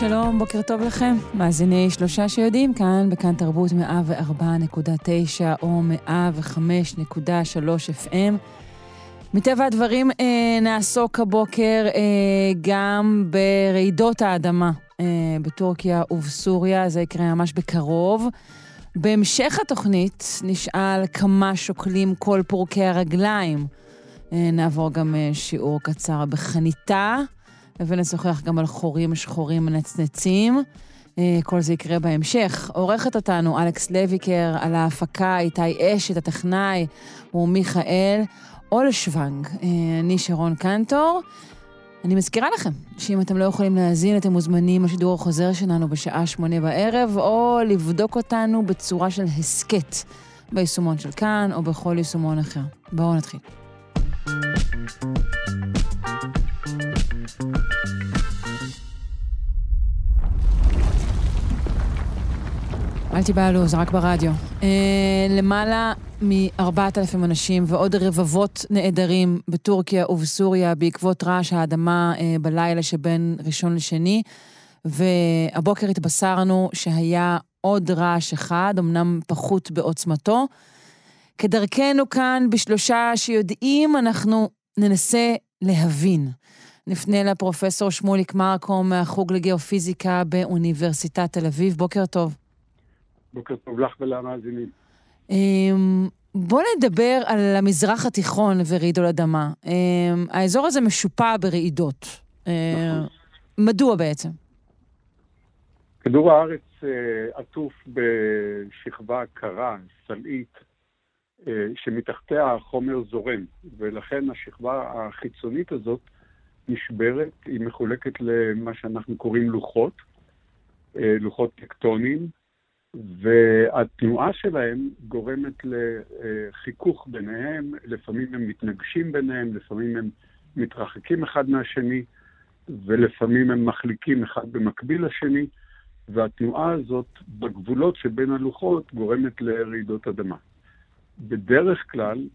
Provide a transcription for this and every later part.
שלום, בוקר טוב לכם. מאזיני שלושה שיודעים, כאן בכאן תרבות 104.9 או 105.3 FM. מטבע הדברים אה, נעסוק הבוקר אה, גם ברעידות האדמה אה, בטורקיה ובסוריה, זה יקרה ממש בקרוב. בהמשך התוכנית נשאל כמה שוקלים כל פורקי הרגליים. אה, נעבור גם אה, שיעור קצר בחניתה. ונשוחח גם על חורים שחורים מנצנצים. אה, כל זה יקרה בהמשך. עורכת אותנו אלכס לויקר, על ההפקה איתי אשת, הטכנאי, הוא מיכאל אולשוונג. אה, אני שרון קנטור. אני מזכירה לכם שאם אתם לא יכולים להאזין, אתם מוזמנים לשידור החוזר שלנו בשעה שמונה בערב, או לבדוק אותנו בצורה של הסכת ביישומון של כאן, או בכל יישומון אחר. בואו נתחיל. אל תיבהלו, זה רק ברדיו. אה, למעלה מ-4,000 אנשים ועוד רבבות נעדרים בטורקיה ובסוריה בעקבות רעש האדמה אה, בלילה שבין ראשון לשני, והבוקר התבשרנו שהיה עוד רעש אחד, אמנם פחות בעוצמתו. כדרכנו כאן, בשלושה שיודעים, אנחנו ננסה להבין. נפנה לפרופסור שמוליק מרקו מהחוג לגיאופיזיקה באוניברסיטת תל אביב. בוקר טוב. בוקר טוב לך ולמאזינים. אמ, בוא נדבר על המזרח התיכון ורעידות אדמה. אמ, האזור הזה משופע ברעידות. אמ, נכון. מדוע בעצם? כדור הארץ אה, עטוף בשכבה קרה, סלעית, אה, שמתחתיה החומר זורם, ולכן השכבה החיצונית הזאת נשברת, היא מחולקת למה שאנחנו קוראים לוחות, אה, לוחות טקטוניים, והתנועה שלהם גורמת לחיכוך ביניהם, לפעמים הם מתנגשים ביניהם, לפעמים הם מתרחקים אחד מהשני, ולפעמים הם מחליקים אחד במקביל לשני, והתנועה הזאת בגבולות שבין הלוחות גורמת לרעידות אדמה. בדרך כלל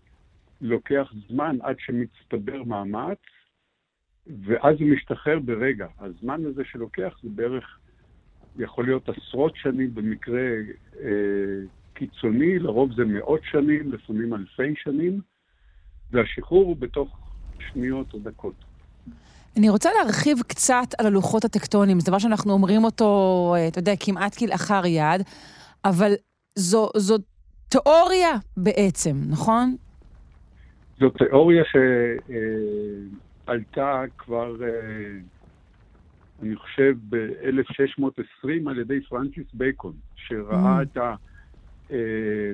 לוקח זמן עד שמצטבר מאמץ, ואז הוא משתחרר ברגע. הזמן הזה שלוקח זה בערך יכול להיות עשרות שנים במקרה אה, קיצוני, לרוב זה מאות שנים, לפעמים אלפי שנים, והשחרור הוא בתוך שניות או דקות. אני רוצה להרחיב קצת על הלוחות הטקטוניים, זה דבר שאנחנו אומרים אותו, אה, אתה יודע, כמעט כלאחר יד, אבל זו, זו תיאוריה בעצם, נכון? זו תיאוריה שעלתה אה, כבר אה, אני חושב, ב-1620 על ידי פרנסיס בייקון, שראה mm. את ה... אה,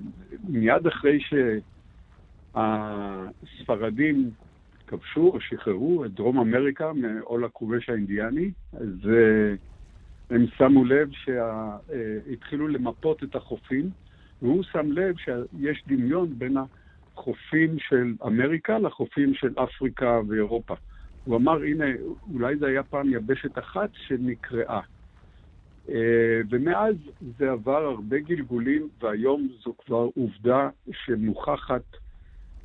מיד אחרי שהספרדים כבשו או שחררו את דרום אמריקה מעול הכובש האינדיאני, אז אה, הם שמו לב שהתחילו אה, למפות את החופים, והוא שם לב שיש דמיון בין החופים של אמריקה לחופים של אפריקה ואירופה. הוא אמר, הנה, אולי זה היה פעם יבשת אחת שנקראה. אה, ומאז זה עבר הרבה גלגולים, והיום זו כבר עובדה שמוכחת,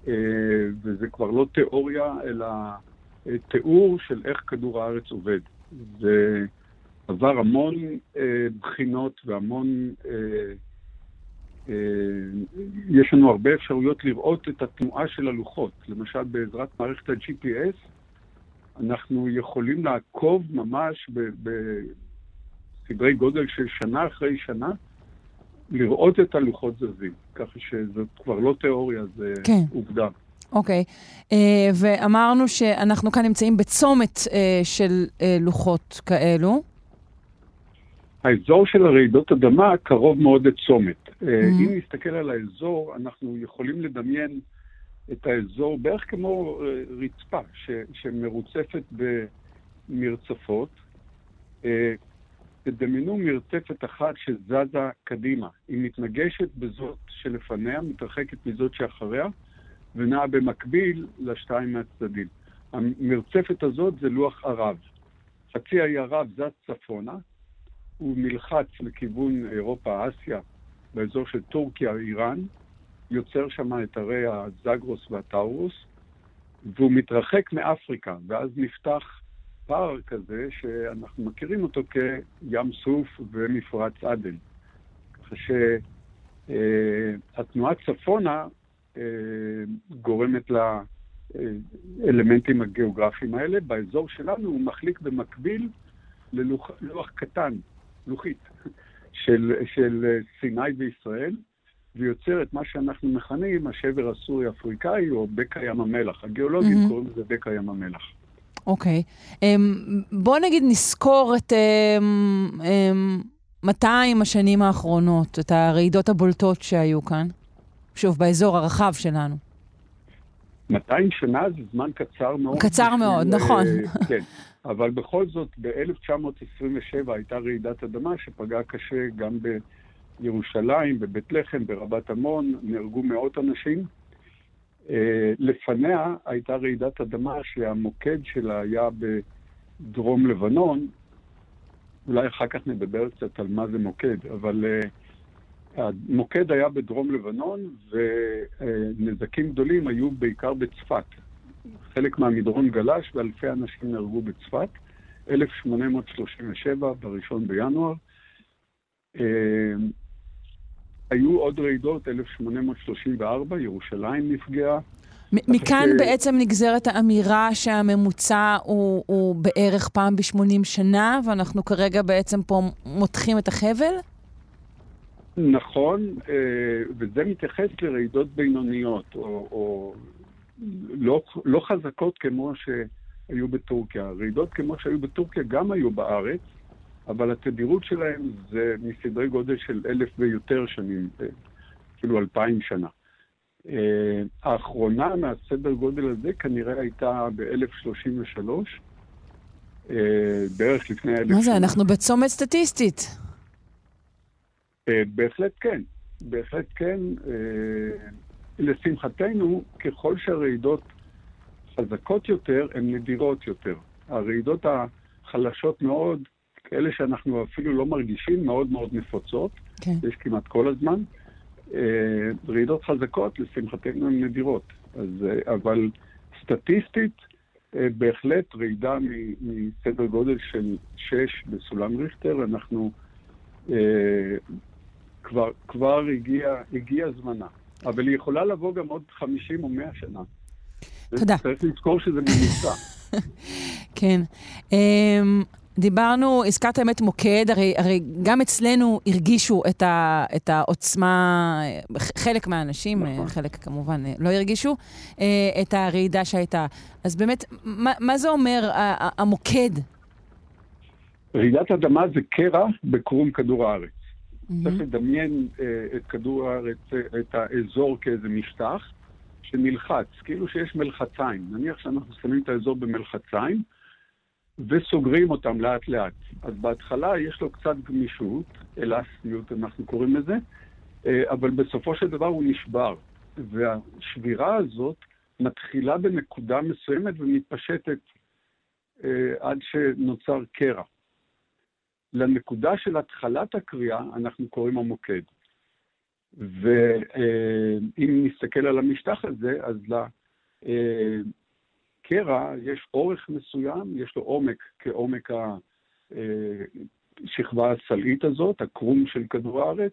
אה, וזה כבר לא תיאוריה, אלא אה, תיאור של איך כדור הארץ עובד. זה עבר המון בחינות והמון... יש לנו הרבה אפשרויות לראות את התנועה של הלוחות. למשל, בעזרת מערכת ה-GPS, אנחנו יכולים לעקוב ממש בסדרי גודל של שנה אחרי שנה, לראות את הלוחות זזים. ככה שזאת כבר לא תיאוריה, זה כן. עובדה. אוקיי, okay. uh, ואמרנו שאנחנו כאן נמצאים בצומת uh, של uh, לוחות כאלו. האזור של הרעידות אדמה קרוב מאוד לצומת. Mm-hmm. אם נסתכל על האזור, אנחנו יכולים לדמיין את האזור בערך כמו אה, רצפה ש, שמרוצפת במרצפות. אה, תדמיינו מרצפת אחת שזזה קדימה. היא מתנגשת בזאת שלפניה, מתרחקת מזאת שאחריה, ונעה במקביל לשתיים מהצדדים. המרצפת הזאת זה לוח ערב. חצי האי ערב זז צפונה, הוא נלחץ לכיוון אירופה-אסיה, באזור של טורקיה, איראן, יוצר שם את ערי הזגרוס והטאורוס, והוא מתרחק מאפריקה, ואז נפתח פער כזה שאנחנו מכירים אותו כים סוף ומפרץ עדן. ככה שהתנועה צפונה אה, גורמת לאלמנטים הגיאוגרפיים האלה. באזור שלנו הוא מחליק במקביל ללוח קטן, לוחית, של, של סיני וישראל, ויוצר את מה שאנחנו מכנים השבר הסורי-אפריקאי או בקע ים המלח. הגיאולוגים mm-hmm. קוראים לזה בקע ים המלח. אוקיי. Okay. אמ, um, בואו נגיד נזכור את um, um, 200 השנים האחרונות, את הרעידות הבולטות שהיו כאן. שוב, באזור הרחב שלנו. 200 שנה זה זמן קצר מאוד. קצר מאוד, נכון. כן, אבל בכל זאת, ב-1927 הייתה רעידת אדמה שפגעה קשה גם בירושלים, בבית לחם, ברבת עמון, נהרגו מאות אנשים. אה, לפניה הייתה רעידת אדמה שהמוקד שלה היה בדרום לבנון. אולי אחר כך נדבר קצת על מה זה מוקד, אבל uh, המוקד היה בדרום לבנון, ונזקים גדולים היו בעיקר בצפת. חלק מהמדרון גלש ואלפי אנשים נהרגו בצפת. 1837, בראשון בינואר. היו עוד רעידות, 1834, ירושלים נפגעה. מכאן ש... בעצם נגזרת האמירה שהממוצע הוא, הוא בערך פעם ב-80 שנה, ואנחנו כרגע בעצם פה מותחים את החבל? נכון, אה, וזה מתייחס לרעידות בינוניות, או, או לא, לא חזקות כמו שהיו בטורקיה. רעידות כמו שהיו בטורקיה גם היו בארץ, אבל התדירות שלהם זה מסדרי גודל של אלף ויותר שנים, אה, כאילו אלפיים שנה. אה, האחרונה מהסדר גודל הזה כנראה הייתה ב-1033, בערך לפני אלף שנה. מה זה, אנחנו בצומת סטטיסטית. אה, בהחלט כן, בהחלט כן. לשמחתנו, ככל שהרעידות חזקות יותר, הן נדירות יותר. הרעידות החלשות מאוד, כאלה שאנחנו אפילו לא מרגישים, מאוד מאוד נפוצות. כן. יש כמעט כל הזמן. אה, רעידות חזקות, לשמחתנו, הן נדירות. אז, אה, אבל סטטיסטית, בהחלט רעידה מסדר גודל של 6 בסולם ריכטר, אנחנו כבר, כבר הגיע, הגיע זמנה. אבל היא יכולה לבוא גם עוד 50 או 100 שנה. תודה. צריך לזכור שזה ממוצע. כן. Um, דיברנו, הזכרת באמת מוקד, הרי, הרי גם אצלנו הרגישו את, ה, את העוצמה, חלק מהאנשים, נכון. חלק כמובן לא הרגישו, אה, את הרעידה שהייתה. אז באמת, מה, מה זה אומר המוקד? רעידת אדמה זה קרע בקרום כדור הארץ. Mm-hmm. צריך לדמיין את כדור הארץ, את האזור כאיזה משטח שנלחץ, כאילו שיש מלחציים. נניח שאנחנו שמים את האזור במלחציים וסוגרים אותם לאט לאט. אז בהתחלה יש לו קצת גמישות, אלסטיות אנחנו קוראים לזה, uh, אבל בסופו של דבר הוא נשבר. והשבירה הזאת מתחילה בנקודה מסוימת ומתפשטת uh, עד שנוצר קרע. לנקודה של התחלת הקריאה אנחנו קוראים המוקד. ואם נסתכל על המשטח הזה, אז לקרע יש אורך מסוים, יש לו עומק כעומק השכבה הסלעית הזאת, הקרום של כדור הארץ,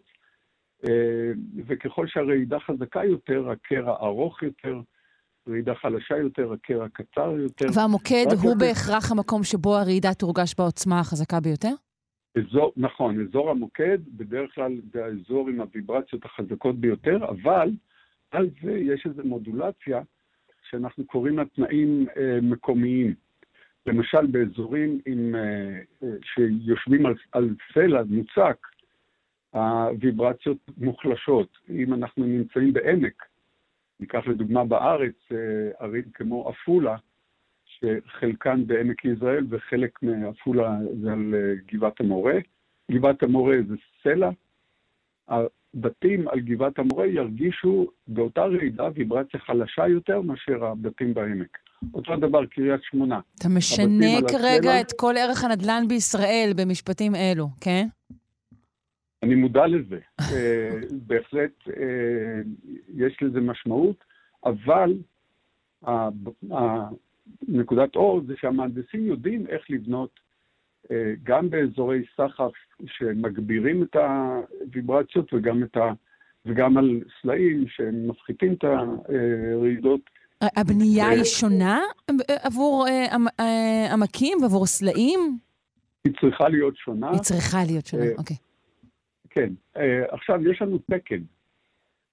וככל שהרעידה חזקה יותר, הקרע ארוך יותר, רעידה חלשה יותר, הקרע קצר יותר. והמוקד הוא בהכרח המקום שבו הרעידה תורגש בעוצמה החזקה ביותר? אזור, נכון, אזור המוקד, בדרך כלל זה האזור עם הוויברציות החזקות ביותר, אבל על זה יש איזו מודולציה שאנחנו קוראים לה תנאים אה, מקומיים. למשל, באזורים עם, אה, אה, שיושבים על, על סלע מוצק, הוויברציות מוחלשות. אם אנחנו נמצאים בעמק, ניקח לדוגמה בארץ ערים כמו עפולה, שחלקן בעמק יזרעאל וחלק מעפולה זה על גבעת המורה, גבעת המורה זה סלע, הבתים על גבעת המורה ירגישו באותה רעידה ויברציה חלשה יותר מאשר הבתים בעמק. אותו דבר קריית שמונה. אתה משנה כרגע הסלע, את כל ערך הנדל"ן בישראל במשפטים אלו, כן? אני מודע לזה. אה, בהחלט אה, יש לזה משמעות, אבל נקודת אור זה שהמהנדסים יודעים איך לבנות גם באזורי סחף שמגבירים את הוויברציות וגם, את ה, וגם על סלעים שמפחיתים את הרעידות. הבנייה היא שונה עבור עמקים ועבור סלעים? היא צריכה להיות שונה. היא צריכה להיות שונה, אוקיי. כן. עכשיו, יש לנו תקן,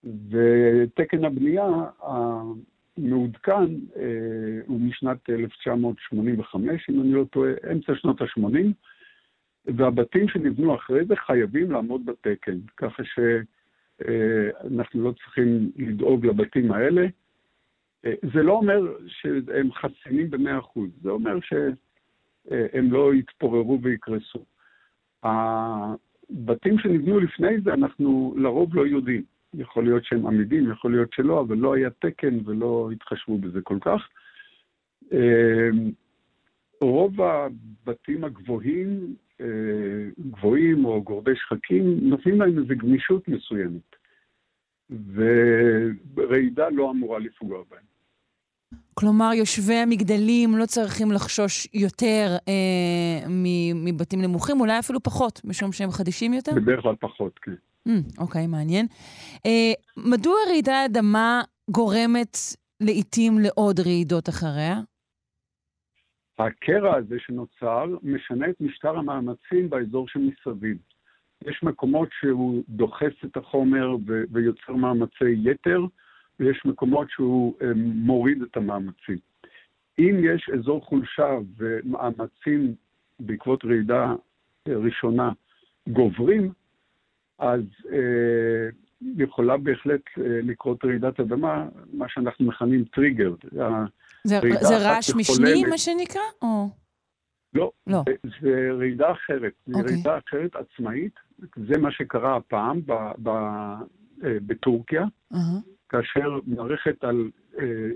ותקן הבנייה המעודכן הוא משנת 1985, אם אני לא טועה, אמצע שנות ה-80, והבתים שנבנו אחרי זה חייבים לעמוד בתקן, ככה שאנחנו לא צריכים לדאוג לבתים האלה. זה לא אומר שהם חסינים ב-100%, זה אומר שהם לא יתפוררו ויקרסו. הבתים שנבנו לפני זה, אנחנו לרוב לא יודעים. יכול להיות שהם עמידים, יכול להיות שלא, אבל לא היה תקן ולא התחשבו בזה כל כך. רוב הבתים הגבוהים, גבוהים או גורדי שחקים, נותנים להם איזו גמישות מסוימת, ורעידה לא אמורה לפגוע בהם. כלומר, יושבי המגדלים לא צריכים לחשוש יותר אה, מבתים נמוכים, אולי אפילו פחות, משום שהם חדישים יותר? בדרך כלל פחות, כן. Mm, אוקיי, מעניין. אה, מדוע רעידת אדמה גורמת לעתים לעוד רעידות אחריה? הקרע הזה שנוצר משנה את משטר המאמצים באזור שמסביב. יש מקומות שהוא דוחס את החומר ו- ויוצר מאמצי יתר, ויש מקומות שהוא אה, מוריד את המאמצים. אם יש אזור חולשה ומאמצים בעקבות רעידה אה, ראשונה גוברים, אז אה, יכולה בהחלט אה, לקרות רעידת אדמה, מה שאנחנו מכנים טריגר. זה, זה רעש משני, מה שנקרא? או... לא, לא. זה, זה רעידה אחרת. Okay. זה אוקיי. רעידה אחרת עצמאית. זה מה שקרה הפעם ב, ב, בטורקיה, uh-huh. כאשר מערכת, על, אה,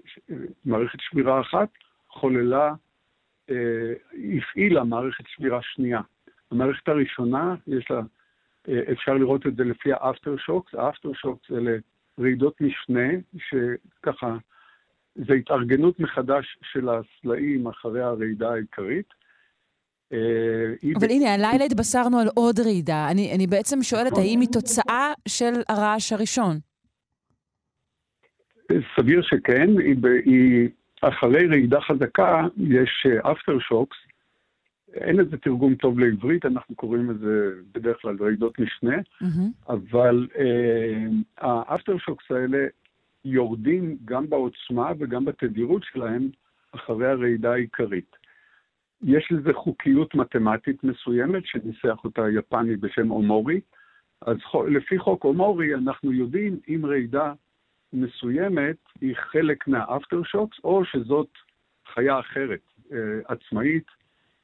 מערכת שבירה אחת חוללה, אה, הפעילה מערכת שבירה שנייה. המערכת הראשונה, יש לה אפשר לראות את זה לפי האפטר שוקס. האפטר שוקס אלה רעידות משנה, שככה, זה התארגנות מחדש של הסלעים אחרי הרעידה העיקרית. אה, אבל הנה, הלילה התבשרנו על עוד רעידה. אני, אני בעצם שואלת, נכון. האם היא תוצאה של הרעש הראשון? סביר שכן. היא, היא, אחרי רעידה חזקה יש אפטר שוקס, אין לזה תרגום טוב לעברית, אנחנו קוראים לזה בדרך כלל רעידות משנה, mm-hmm. אבל אה, ה aftershocks האלה יורדים גם בעוצמה וגם בתדירות שלהם אחרי הרעידה העיקרית. יש לזה חוקיות מתמטית מסוימת, שניסח אותה יפני בשם אומורי. אז לפי חוק אומורי אנחנו יודעים אם רעידה מסוימת היא חלק מה aftershocks, או שזאת חיה אחרת, אה, עצמאית,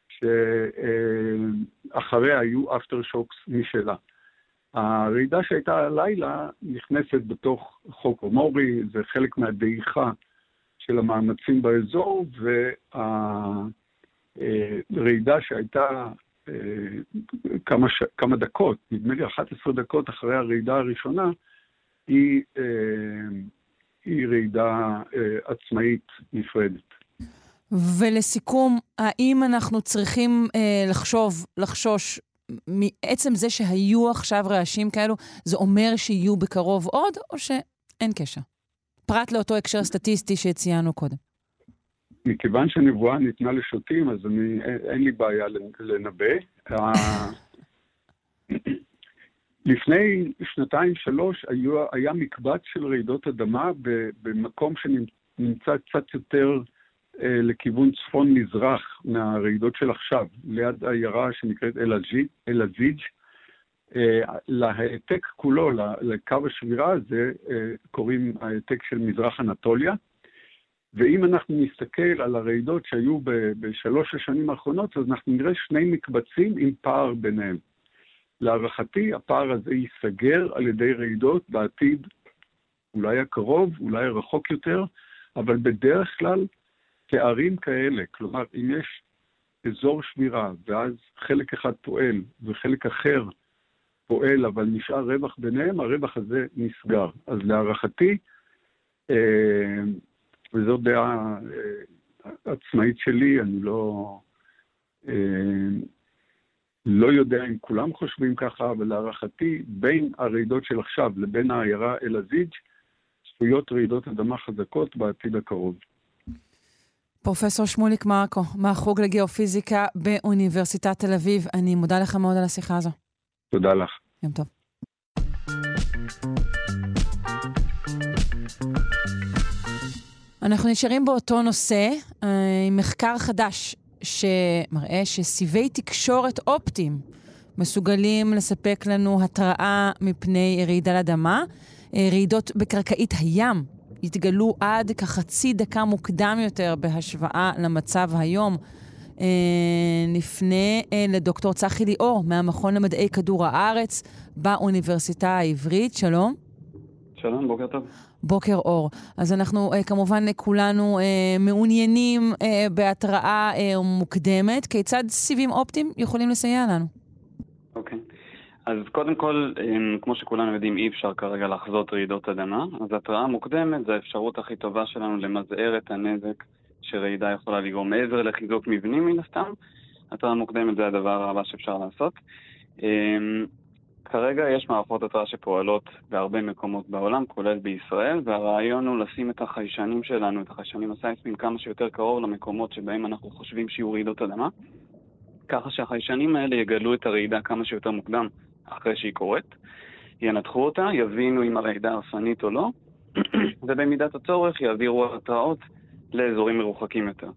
שאחריה היו אפטר שוקס משלה. הרעידה שהייתה הלילה נכנסת בתוך חוק אומורי, זה חלק מהדעיכה של המאמצים באזור, והרעידה שהייתה אה, כמה, ש... כמה דקות, נדמה לי 11 דקות אחרי הרעידה הראשונה, היא, אה, היא רעידה אה, עצמאית נפרדת. ולסיכום, האם אנחנו צריכים אה, לחשוב, לחשוש מעצם זה שהיו עכשיו רעשים כאלו, זה אומר שיהיו בקרוב עוד, או שאין קשר? פרט לאותו הקשר סטטיסטי שציינו קודם. מכיוון שנבואה ניתנה לשוטים, אז אני, אין לי בעיה לנבא. לפני שנתיים-שלוש היה מקבץ של רעידות אדמה במקום שנמצא קצת יותר אה, לכיוון צפון-מזרח מהרעידות של עכשיו, ליד עיירה שנקראת אל-עזיג'. אה, להעתק כולו, לקו השבירה הזה, אה, קוראים העתק של מזרח אנטוליה. ואם אנחנו נסתכל על הרעידות שהיו בשלוש השנים האחרונות, אז אנחנו נראה שני מקבצים עם פער ביניהם. להערכתי, הפער הזה ייסגר על ידי רעידות בעתיד, אולי הקרוב, אולי הרחוק יותר, אבל בדרך כלל פערים כאלה, כלומר, אם יש אזור שבירה, ואז חלק אחד פועל וחלק אחר פועל, אבל נשאר רווח ביניהם, הרווח הזה נסגר. אז להערכתי, אה, וזו דעה אה, עצמאית שלי, אני לא, אה, לא יודע אם כולם חושבים ככה, אבל להערכתי, בין הרעידות של עכשיו לבין העיירה אל-עזיג' צפויות רעידות אדמה חזקות בעתיד הקרוב. פרופסור שמוליק מרקו, מהחוג לגיאופיזיקה באוניברסיטת תל אביב, אני מודה לך מאוד על השיחה הזו. תודה לך. יום טוב. אנחנו נשארים באותו נושא אה, עם מחקר חדש שמראה שסיבי תקשורת אופטיים מסוגלים לספק לנו התראה מפני רעידת אדמה. אה, רעידות בקרקעית הים התגלו עד כחצי דקה מוקדם יותר בהשוואה למצב היום. אה, נפנה אה, לדוקטור צחי ליאור מהמכון למדעי כדור הארץ באוניברסיטה העברית. שלום. שלום, בוקר טוב. בוקר אור. אז אנחנו uh, כמובן כולנו uh, מעוניינים uh, בהתראה uh, מוקדמת. כיצד סיבים אופטיים יכולים לסייע לנו? אוקיי. Okay. אז קודם כל, כמו שכולנו יודעים, אי אפשר כרגע לחזות רעידות אדמה, אז התראה מוקדמת זה האפשרות הכי טובה שלנו למזער את הנזק שרעידה יכולה לגרום. מעבר לחיזוק מבנים מן הסתם, התראה מוקדמת זה הדבר הבא שאפשר לעשות. כרגע יש מערכות התראה שפועלות בהרבה מקומות בעולם, כולל בישראל, והרעיון הוא לשים את החיישנים שלנו, את החיישנים הסייסמיים, כמה שיותר קרוב למקומות שבהם אנחנו חושבים שיהיו רעידות אדמה, ככה שהחיישנים האלה יגלו את הרעידה כמה שיותר מוקדם אחרי שהיא קורית, ינתחו אותה, יבינו אם הרעידה הרסנית או לא, ובמידת הצורך יעבירו התראות לאזורים מרוחקים יותר.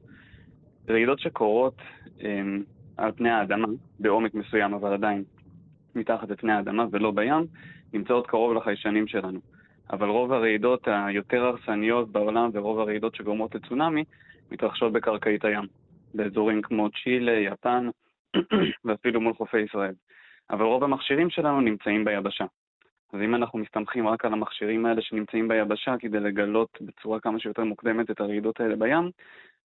רעידות שקורות הם, על פני האדמה, בעומק מסוים, אבל עדיין מתחת לפני האדמה ולא בים, נמצאות קרוב לחיישנים שלנו. אבל רוב הרעידות היותר הרסניות בעולם ורוב הרעידות שגורמות לצונאמי מתרחשות בקרקעית הים, באזורים כמו צ'ילה, יפן ואפילו מול חופי ישראל. אבל רוב המכשירים שלנו נמצאים ביבשה. אז אם אנחנו מסתמכים רק על המכשירים האלה שנמצאים ביבשה כדי לגלות בצורה כמה שיותר מוקדמת את הרעידות האלה בים,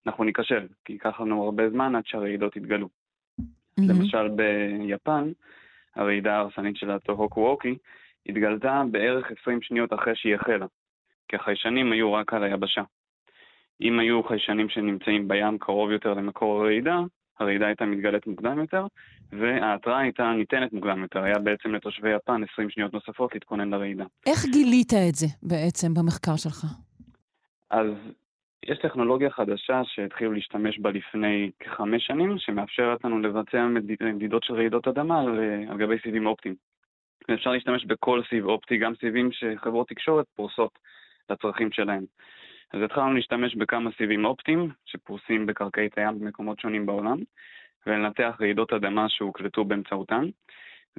אנחנו ניכשל, כי ייקח לנו הרבה זמן עד שהרעידות יתגלו. Mm-hmm. למשל ביפן, הרעידה ההרסנית של הטוהוקו ווקי, התגלתה בערך 20 שניות אחרי שהיא החלה, כי החיישנים היו רק על היבשה. אם היו חיישנים שנמצאים בים קרוב יותר למקור הרעידה, הרעידה הייתה מתגלית מוקדם יותר, וההתראה הייתה ניתנת מוקדם יותר. היה בעצם לתושבי יפן 20 שניות נוספות להתכונן לרעידה. איך גילית את זה בעצם במחקר שלך? אז יש טכנולוגיה חדשה שהתחילו להשתמש בה לפני כחמש שנים, שמאפשרת לנו לבצע מדידות של רעידות אדמה על, על גבי סיבים אופטיים. אפשר להשתמש בכל סיב אופטי, גם סיבים שחברות תקשורת פורסות לצרכים שלהם. אז התחלנו להשתמש בכמה סיבים אופטיים שפרוסים בקרקעית הים במקומות שונים בעולם, ולנתח רעידות אדמה שהוקלטו באמצעותן,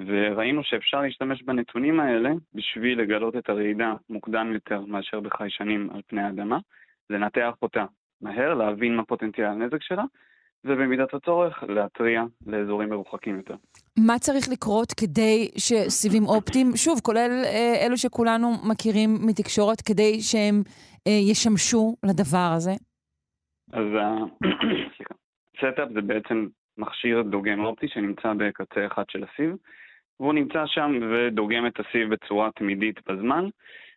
וראינו שאפשר להשתמש בנתונים האלה בשביל לגלות את הרעידה מוקדם יותר מאשר בחיישנים על פני האדמה, לנתח אותה מהר, להבין מה פוטנציאל הנזק שלה, ובמידת הצורך להתריע לאזורים מרוחקים יותר. מה צריך לקרות כדי שסיבים אופטיים, שוב, כולל אה, אלו שכולנו מכירים מתקשורת, כדי שהם אה, ישמשו לדבר הזה? אז ה setup זה בעצם מכשיר דוגם אופטי שנמצא בקצה אחד של הסיב, והוא נמצא שם ודוגם את הסיב בצורה תמידית בזמן,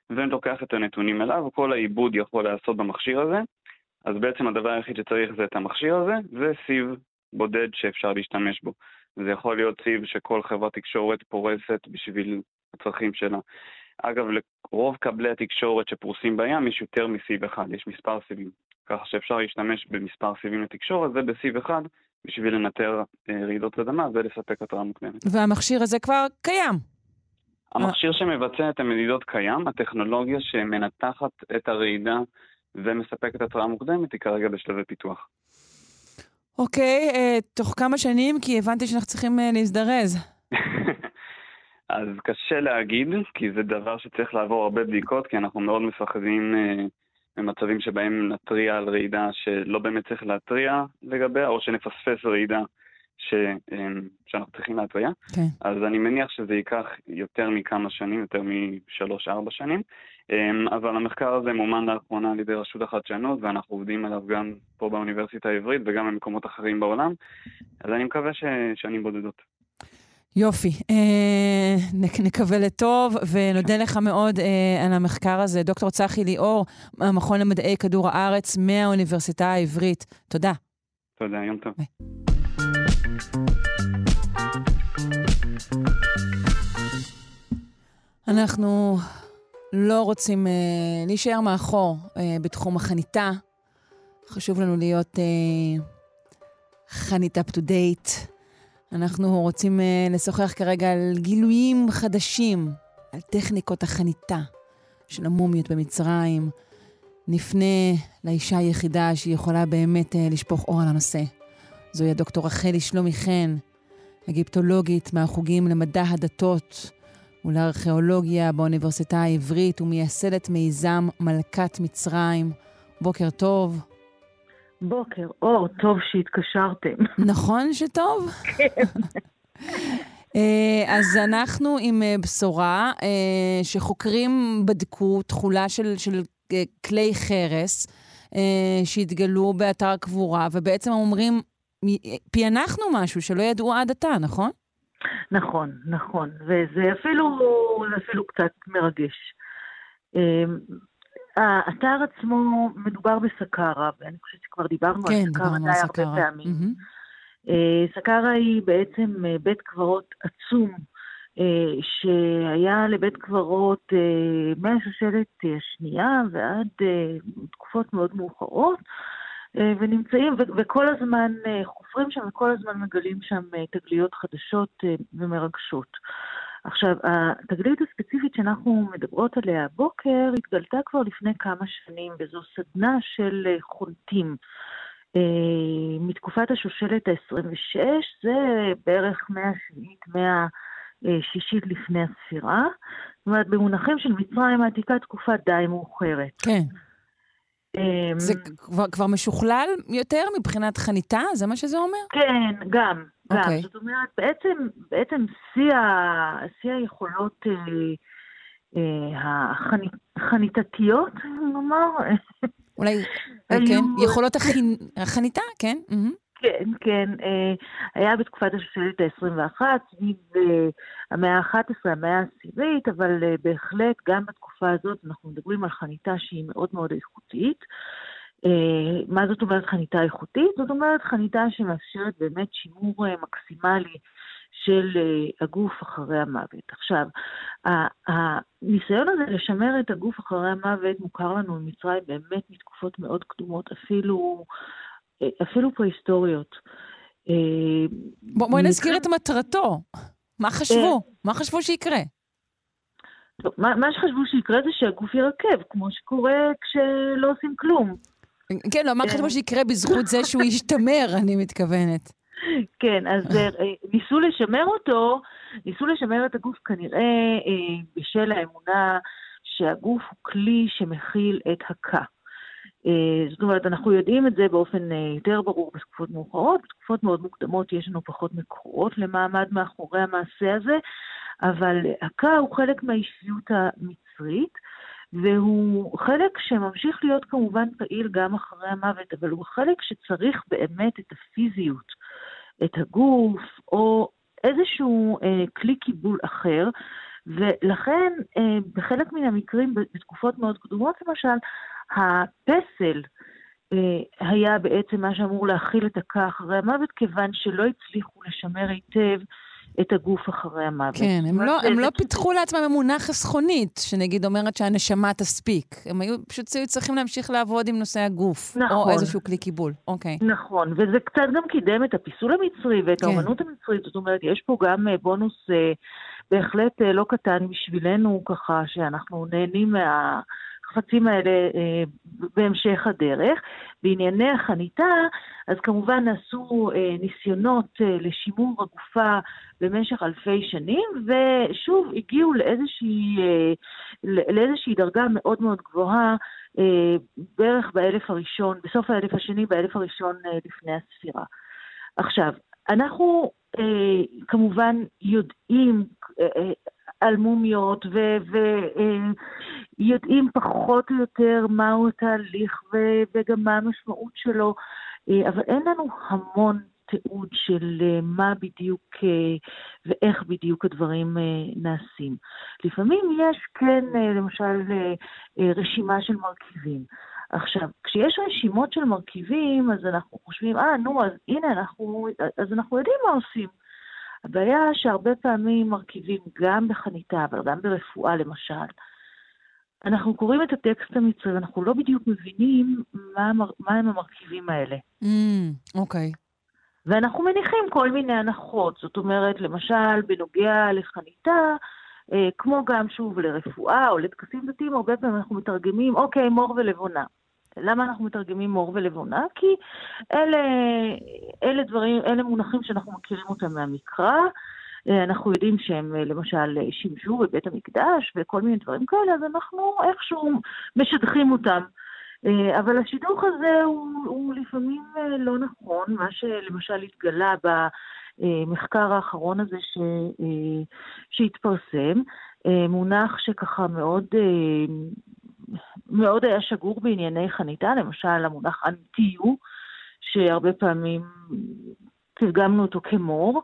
ולוקח את הנתונים אליו, כל העיבוד יכול להיעשות במכשיר הזה, אז בעצם הדבר היחיד שצריך זה את המכשיר הזה, וסיב בודד שאפשר להשתמש בו. זה יכול להיות סיב שכל חברת תקשורת פורסת בשביל הצרכים שלה. אגב, לרוב קבלי התקשורת שפרוסים בים יש יותר מסיב אחד, יש מספר סיבים. ככה שאפשר להשתמש במספר סיבים לתקשורת ובסיב אחד בשביל לנטר אה, רעידות אדמה ולספק התראה מוקדמת. והמכשיר הזה כבר קיים. המכשיר שמבצע את המדידות קיים, הטכנולוגיה שמנתחת את הרעידה ומספקת התראה מוקדמת היא כרגע בשלבי פיתוח. אוקיי, אה, תוך כמה שנים? כי הבנתי שאנחנו צריכים אה, להזדרז. אז קשה להגיד, כי זה דבר שצריך לעבור הרבה בדיקות, כי אנחנו מאוד מפחדים אה, ממצבים שבהם נתריע על רעידה שלא באמת צריך להתריע לגביה, או שנפספס רעידה ש, אמ, שאנחנו צריכים להתריע. כן. אז אני מניח שזה ייקח יותר מכמה שנים, יותר משלוש-ארבע שנים. אמ, אבל המחקר הזה מומן לאחרונה על ידי רשות החדשנות, ואנחנו עובדים עליו גם פה באוניברסיטה העברית וגם במקומות אחרים בעולם. אז אני מקווה ששנים בודדות. יופי. אה, נקווה לטוב, ונודה לך מאוד אה, על המחקר הזה. דוקטור צחי ליאור, המכון למדעי כדור הארץ מהאוניברסיטה העברית. תודה. תודה, יום טוב. ביי. אנחנו לא רוצים uh, להישאר מאחור uh, בתחום החניתה. חשוב לנו להיות uh, חנית up to date. אנחנו רוצים uh, לשוחח כרגע על גילויים חדשים, על טכניקות החניתה של המומיות במצרים. נפנה לאישה היחידה שיכולה באמת uh, לשפוך אור על הנושא. זוהי הדוקטור רחלי שלומי חן, אגיפטולוגית מהחוגים למדע הדתות ולארכיאולוגיה באוניברסיטה העברית ומייסדת מיזם מלכת מצרים. בוקר טוב. בוקר אור, טוב שהתקשרתם. נכון שטוב? כן. אה, אז אנחנו עם אה, בשורה אה, שחוקרים בדקו תכולה של, של כלי חרס שהתגלו באתר קבורה, ובעצם אומרים, פענחנו משהו שלא ידעו עד עתה, נכון? נכון, נכון, וזה אפילו, אפילו קצת מרגש. האתר עצמו מדובר בסקארה, ואני חושבת שכבר דיברנו כן, על סקארה די הרבה פעמים. Mm-hmm. סקארה היא בעצם אה, בית קברות עצום, אה, שהיה לבית קברות מהשושלת השנייה ועד תקופות מאוד מאוחרות, ונמצאים, וכל הזמן חופרים שם וכל הזמן מגלים שם תגליות חדשות ומרגשות. עכשיו, התגלית הספציפית שאנחנו מדברות עליה הבוקר התגלתה כבר לפני כמה שנים, וזו סדנה של אה, חונטים. אה, מתקופת השושלת ה-26, זה בערך מאה שביעית, מאה שישית לפני הספירה. זאת אומרת, במונחים של מצרים העתיקה תקופה די מאוחרת. כן. אמ, זה כבר, כבר משוכלל יותר מבחינת חניתה? זה מה שזה אומר? כן, גם. גם. Okay. אוקיי. זאת אומרת, בעצם, בעצם שיא, ה, שיא היכולות אה, אה, החניתתיות, נאמר. אולי, כן, יכולות החנ... החניתה, כן. Mm-hmm. כן, כן. אה, היה בתקופת השושלת ה-21, סביב אה, המאה ה-11, המאה העשירית, אבל אה, בהחלט גם בתקופה הזאת אנחנו מדברים על חניתה שהיא מאוד מאוד איכותית. מה זאת אומרת חניתה איכותית? זאת אומרת חניתה שמאפשרת באמת שימור מקסימלי של הגוף אחרי המוות. עכשיו, הניסיון הזה לשמר את הגוף אחרי המוות מוכר לנו במצרים באמת מתקופות מאוד קדומות, אפילו אפילו פרה-היסטוריות. אה, בואי נזכיר את מטרתו. מה חשבו? אה, מה חשבו שיקרה? טוב, מה, מה שחשבו שיקרה זה שהגוף ירכב, כמו שקורה כשלא עושים כלום. כן, לא, מה חשבו שיקרה בזכות זה שהוא ישתמר, אני מתכוונת. כן, אז אה, ניסו לשמר אותו, ניסו לשמר את הגוף כנראה בשל האמונה שהגוף הוא כלי שמכיל את הקה. אה, זאת אומרת, אנחנו יודעים את זה באופן אה, יותר ברור בתקופות מאוחרות, בתקופות מאוד מוקדמות יש לנו פחות מקורות למעמד מאחורי המעשה הזה, אבל הקה הוא חלק מהאישיות המצרית, והוא חלק שממשיך להיות כמובן פעיל גם אחרי המוות, אבל הוא חלק שצריך באמת את הפיזיות, את הגוף, או איזשהו אה, כלי קיבול אחר, ולכן אה, בחלק מן המקרים, בתקופות מאוד קדומות למשל, הפסל אה, היה בעצם מה שאמור להכיל את הקה אחרי המוות, כיוון שלא הצליחו לשמר היטב את הגוף אחרי המוות. כן, הם לא, הם לא פיתחו לעצמם אמונה חסכונית, שנגיד אומרת שהנשמה תספיק. הם היו פשוט צריכים להמשיך לעבוד עם נושא הגוף. נכון. או איזשהו כלי קיבול. אוקיי. נכון, וזה קצת גם קידם את הפיסול המצרי ואת כן. האומנות המצרית. זאת אומרת, יש פה גם אה, בונוס אה, בהחלט לא קטן בשבילנו, ככה שאנחנו נהנים מה... החפצים האלה אה, בהמשך הדרך. בענייני החניתה, אז כמובן נעשו אה, ניסיונות אה, לשימור הגופה במשך אלפי שנים, ושוב הגיעו לאיזושהי, אה, לאיזושהי דרגה מאוד מאוד גבוהה אה, בערך באלף הראשון, בסוף האלף השני, באלף הראשון אה, לפני הספירה. עכשיו, אנחנו אה, כמובן יודעים אה, על מומיות ויודעים אה, פחות או יותר מהו התהליך וגם מה המשמעות שלו, אה, אבל אין לנו המון תיעוד של אה, מה בדיוק ואיך בדיוק הדברים נעשים. לפעמים יש כן, למשל, רשימה של מרכיבים. עכשיו, כשיש רשימות של מרכיבים, אז אנחנו חושבים, אה, נו, אז הנה, אנחנו, אז אנחנו יודעים מה עושים. הבעיה שהרבה פעמים מרכיבים גם בחניתה, אבל גם ברפואה למשל, אנחנו קוראים את הטקסט המצרי ואנחנו לא בדיוק מבינים מה, מה הם המרכיבים האלה. אוקיי. Mm, okay. ואנחנו מניחים כל מיני הנחות. זאת אומרת, למשל, בנוגע לחניתה, אה, כמו גם, שוב, לרפואה או לטקסים דתיים, הרבה פעמים אנחנו מתרגמים, אוקיי, מור ולבונה. למה אנחנו מתרגמים מור ולבונה? כי אלה, אלה דברים, אלה מונחים שאנחנו מכירים אותם מהמקרא. אה, אנחנו יודעים שהם אה, למשל שימשו בבית המקדש וכל מיני דברים כאלה, אז אנחנו איכשהו משדכים אותם. אה, אבל השידוך הזה הוא, הוא לפעמים לא נכון, מה שלמשל התגלה במחקר האחרון הזה ש, שהתפרסם, מונח שככה מאוד מאוד היה שגור בענייני חניתה, למשל המונח אנטיו, שהרבה פעמים תרגמנו אותו כמור,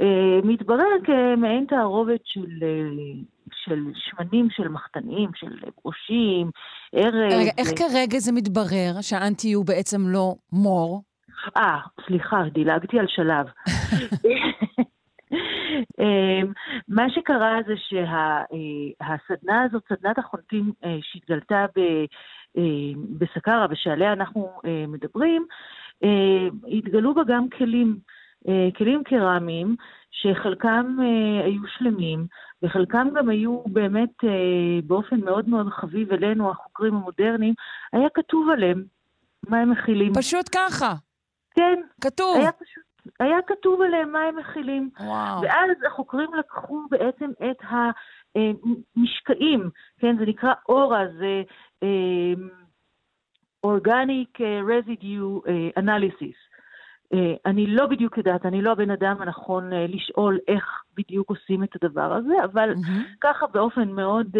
אה, מתברר כמעין תערובת של, אה, של שמנים, של מחתנים, של ברושים, ארז. רגע, איך כרגע זה מתברר שהאנטי הוא בעצם לא מור? אה, סליחה, דילגתי על שלב. אמ, מה שקרה זה שהסדנה הזאת, סדנת החונטים אה, שהתגלתה אה, בסקרה ושעליה אנחנו אה, מדברים, התגלו בה גם כלים, כלים קרמיים, שחלקם היו שלמים, וחלקם גם היו באמת באופן מאוד מאוד חביב אלינו, החוקרים המודרניים, היה כתוב עליהם מה הם מכילים. פשוט ככה. כן. כתוב. היה פשוט היה כתוב עליהם מה הם מכילים. וואו. ואז החוקרים לקחו בעצם את המשקעים, כן, זה נקרא אורה, זה Organic Residue Analysis. אני לא בדיוק יודעת, אני לא הבן אדם הנכון לשאול איך בדיוק עושים את הדבר הזה, אבל mm-hmm. ככה באופן מאוד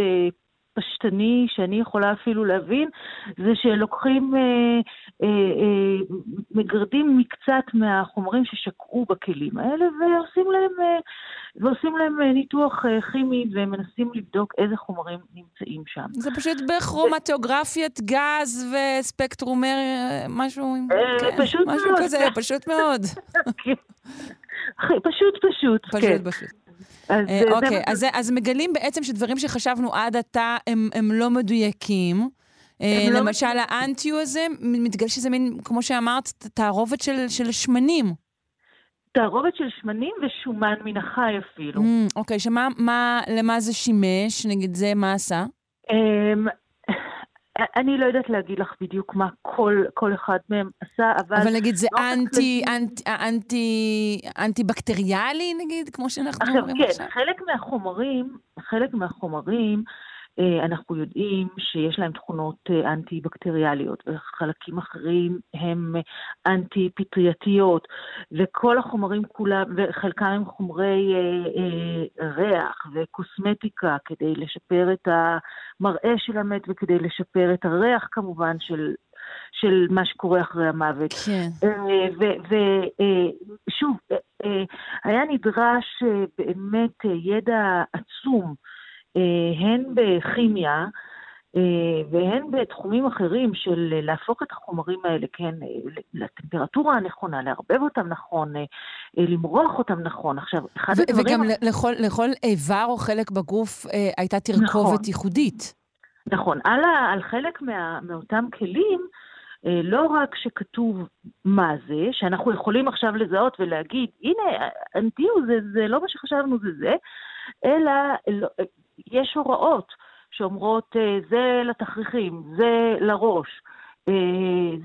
פשטני שאני יכולה אפילו להבין, זה שלוקחים, אה, אה, אה, מגרדים מקצת מהחומרים ששקעו בכלים האלה ועושים להם, אה, ועושים להם אה, ניתוח אה, כימי ומנסים לבדוק איזה חומרים נמצאים שם. זה פשוט בכרומטוגרפיית גז וספקטרומר, אה, משהו, אה, כן, פשוט משהו מאוד. כזה, פשוט מאוד. כן. פשוט פשוט, פשוט כן. פשוט. אז אה, אוקיי, אז, זה, אז מגלים בעצם שדברים שחשבנו עד עתה הם, הם לא מדויקים. אה, לא למשל, לא... האנטיו הזה, מתגלה שזה מין, כמו שאמרת, תערובת של, של שמנים. תערובת של שמנים ושומן מן החי אפילו. Mm, אוקיי, שמה, מה, למה זה שימש? נגיד זה, מה עשה? Um, אני לא יודעת להגיד לך בדיוק מה כל, כל אחד מהם עשה, אבל... אבל נגיד זה אנטי, אנטי, אנטי, אנטי בקטריאלי, נגיד, כמו שאנחנו אומרים כן, עכשיו? כן, חלק מהחומרים, חלק מהחומרים, אנחנו יודעים שיש להם תכונות אה, אנטי-בקטריאליות, וחלקים אחרים הם אנטי-פטרייתיות, וכל החומרים כולם, וחלקם הם חומרי אה, אה, ריח וקוסמטיקה כדי לשפר את המראה של המת וכדי לשפר את הריח כמובן של של מה שקורה אחרי המוות. כן. ושוב, היה נדרש באמת ידע עצום אה, הן בכימיה אה, והן בתחומים אחרים של להפוך את החומרים האלה, כן, לטמפרטורה הנכונה, לערבב אותם נכון, למרוח אותם נכון. עכשיו, אחד ו- הדברים... וגם לכל, לכל איבר או חלק בגוף אה, הייתה תרכובת נכון. ייחודית. נכון. על, על חלק מה, מאותם כלים, לא רק שכתוב מה זה, שאנחנו יכולים עכשיו לזהות ולהגיד, הנה, אנטיו זה, זה לא מה שחשבנו זה זה, אלא לא, יש הוראות שאומרות אה, זה לתכריכים, זה לראש, אה,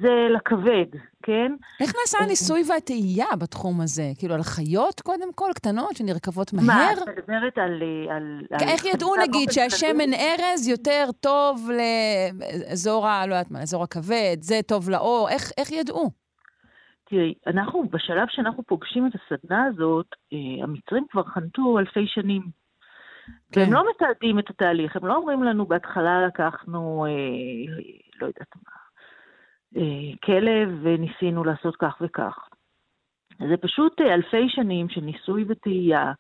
זה לכבד, כן? איך נעשה אה, הניסוי והטעייה בתחום הזה? כאילו, על חיות קודם כל, קטנות, שנרקבות מהר? מה, את מדברת על... על, על איך ידעו, נגיד, שהשמן ארז יותר טוב לאזור ה... לא יודעת מה, אזור הכבד, זה טוב לאור, איך, איך ידעו? תראי, אנחנו, בשלב שאנחנו פוגשים את הסדנה הזאת, המצרים כבר חנתו אלפי שנים. כן. והם לא מתעדים את התהליך, הם לא אומרים לנו, בהתחלה לקחנו, אה, לא יודעת מה, אה, כלב וניסינו לעשות כך וכך. זה פשוט אה, אלפי שנים של ניסוי וטעייה,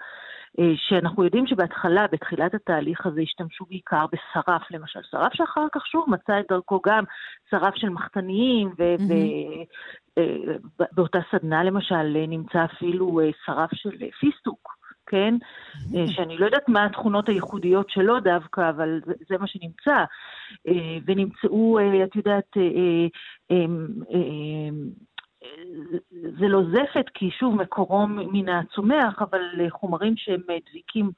אה, שאנחנו יודעים שבהתחלה, בתחילת התהליך הזה, השתמשו בעיקר בשרף, למשל. שרף שאחר כך שוב מצא את דרכו גם שרף של מחתניים, ובאותה mm-hmm. סדנה למשל נמצא אפילו שרף של פיסטוק. כן? Mm-hmm. שאני לא יודעת מה התכונות הייחודיות שלו דווקא, אבל זה, זה מה שנמצא. ונמצאו, את יודעת, זה לא זפת, כי שוב, מקורו מן הצומח, אבל חומרים שהם דביקים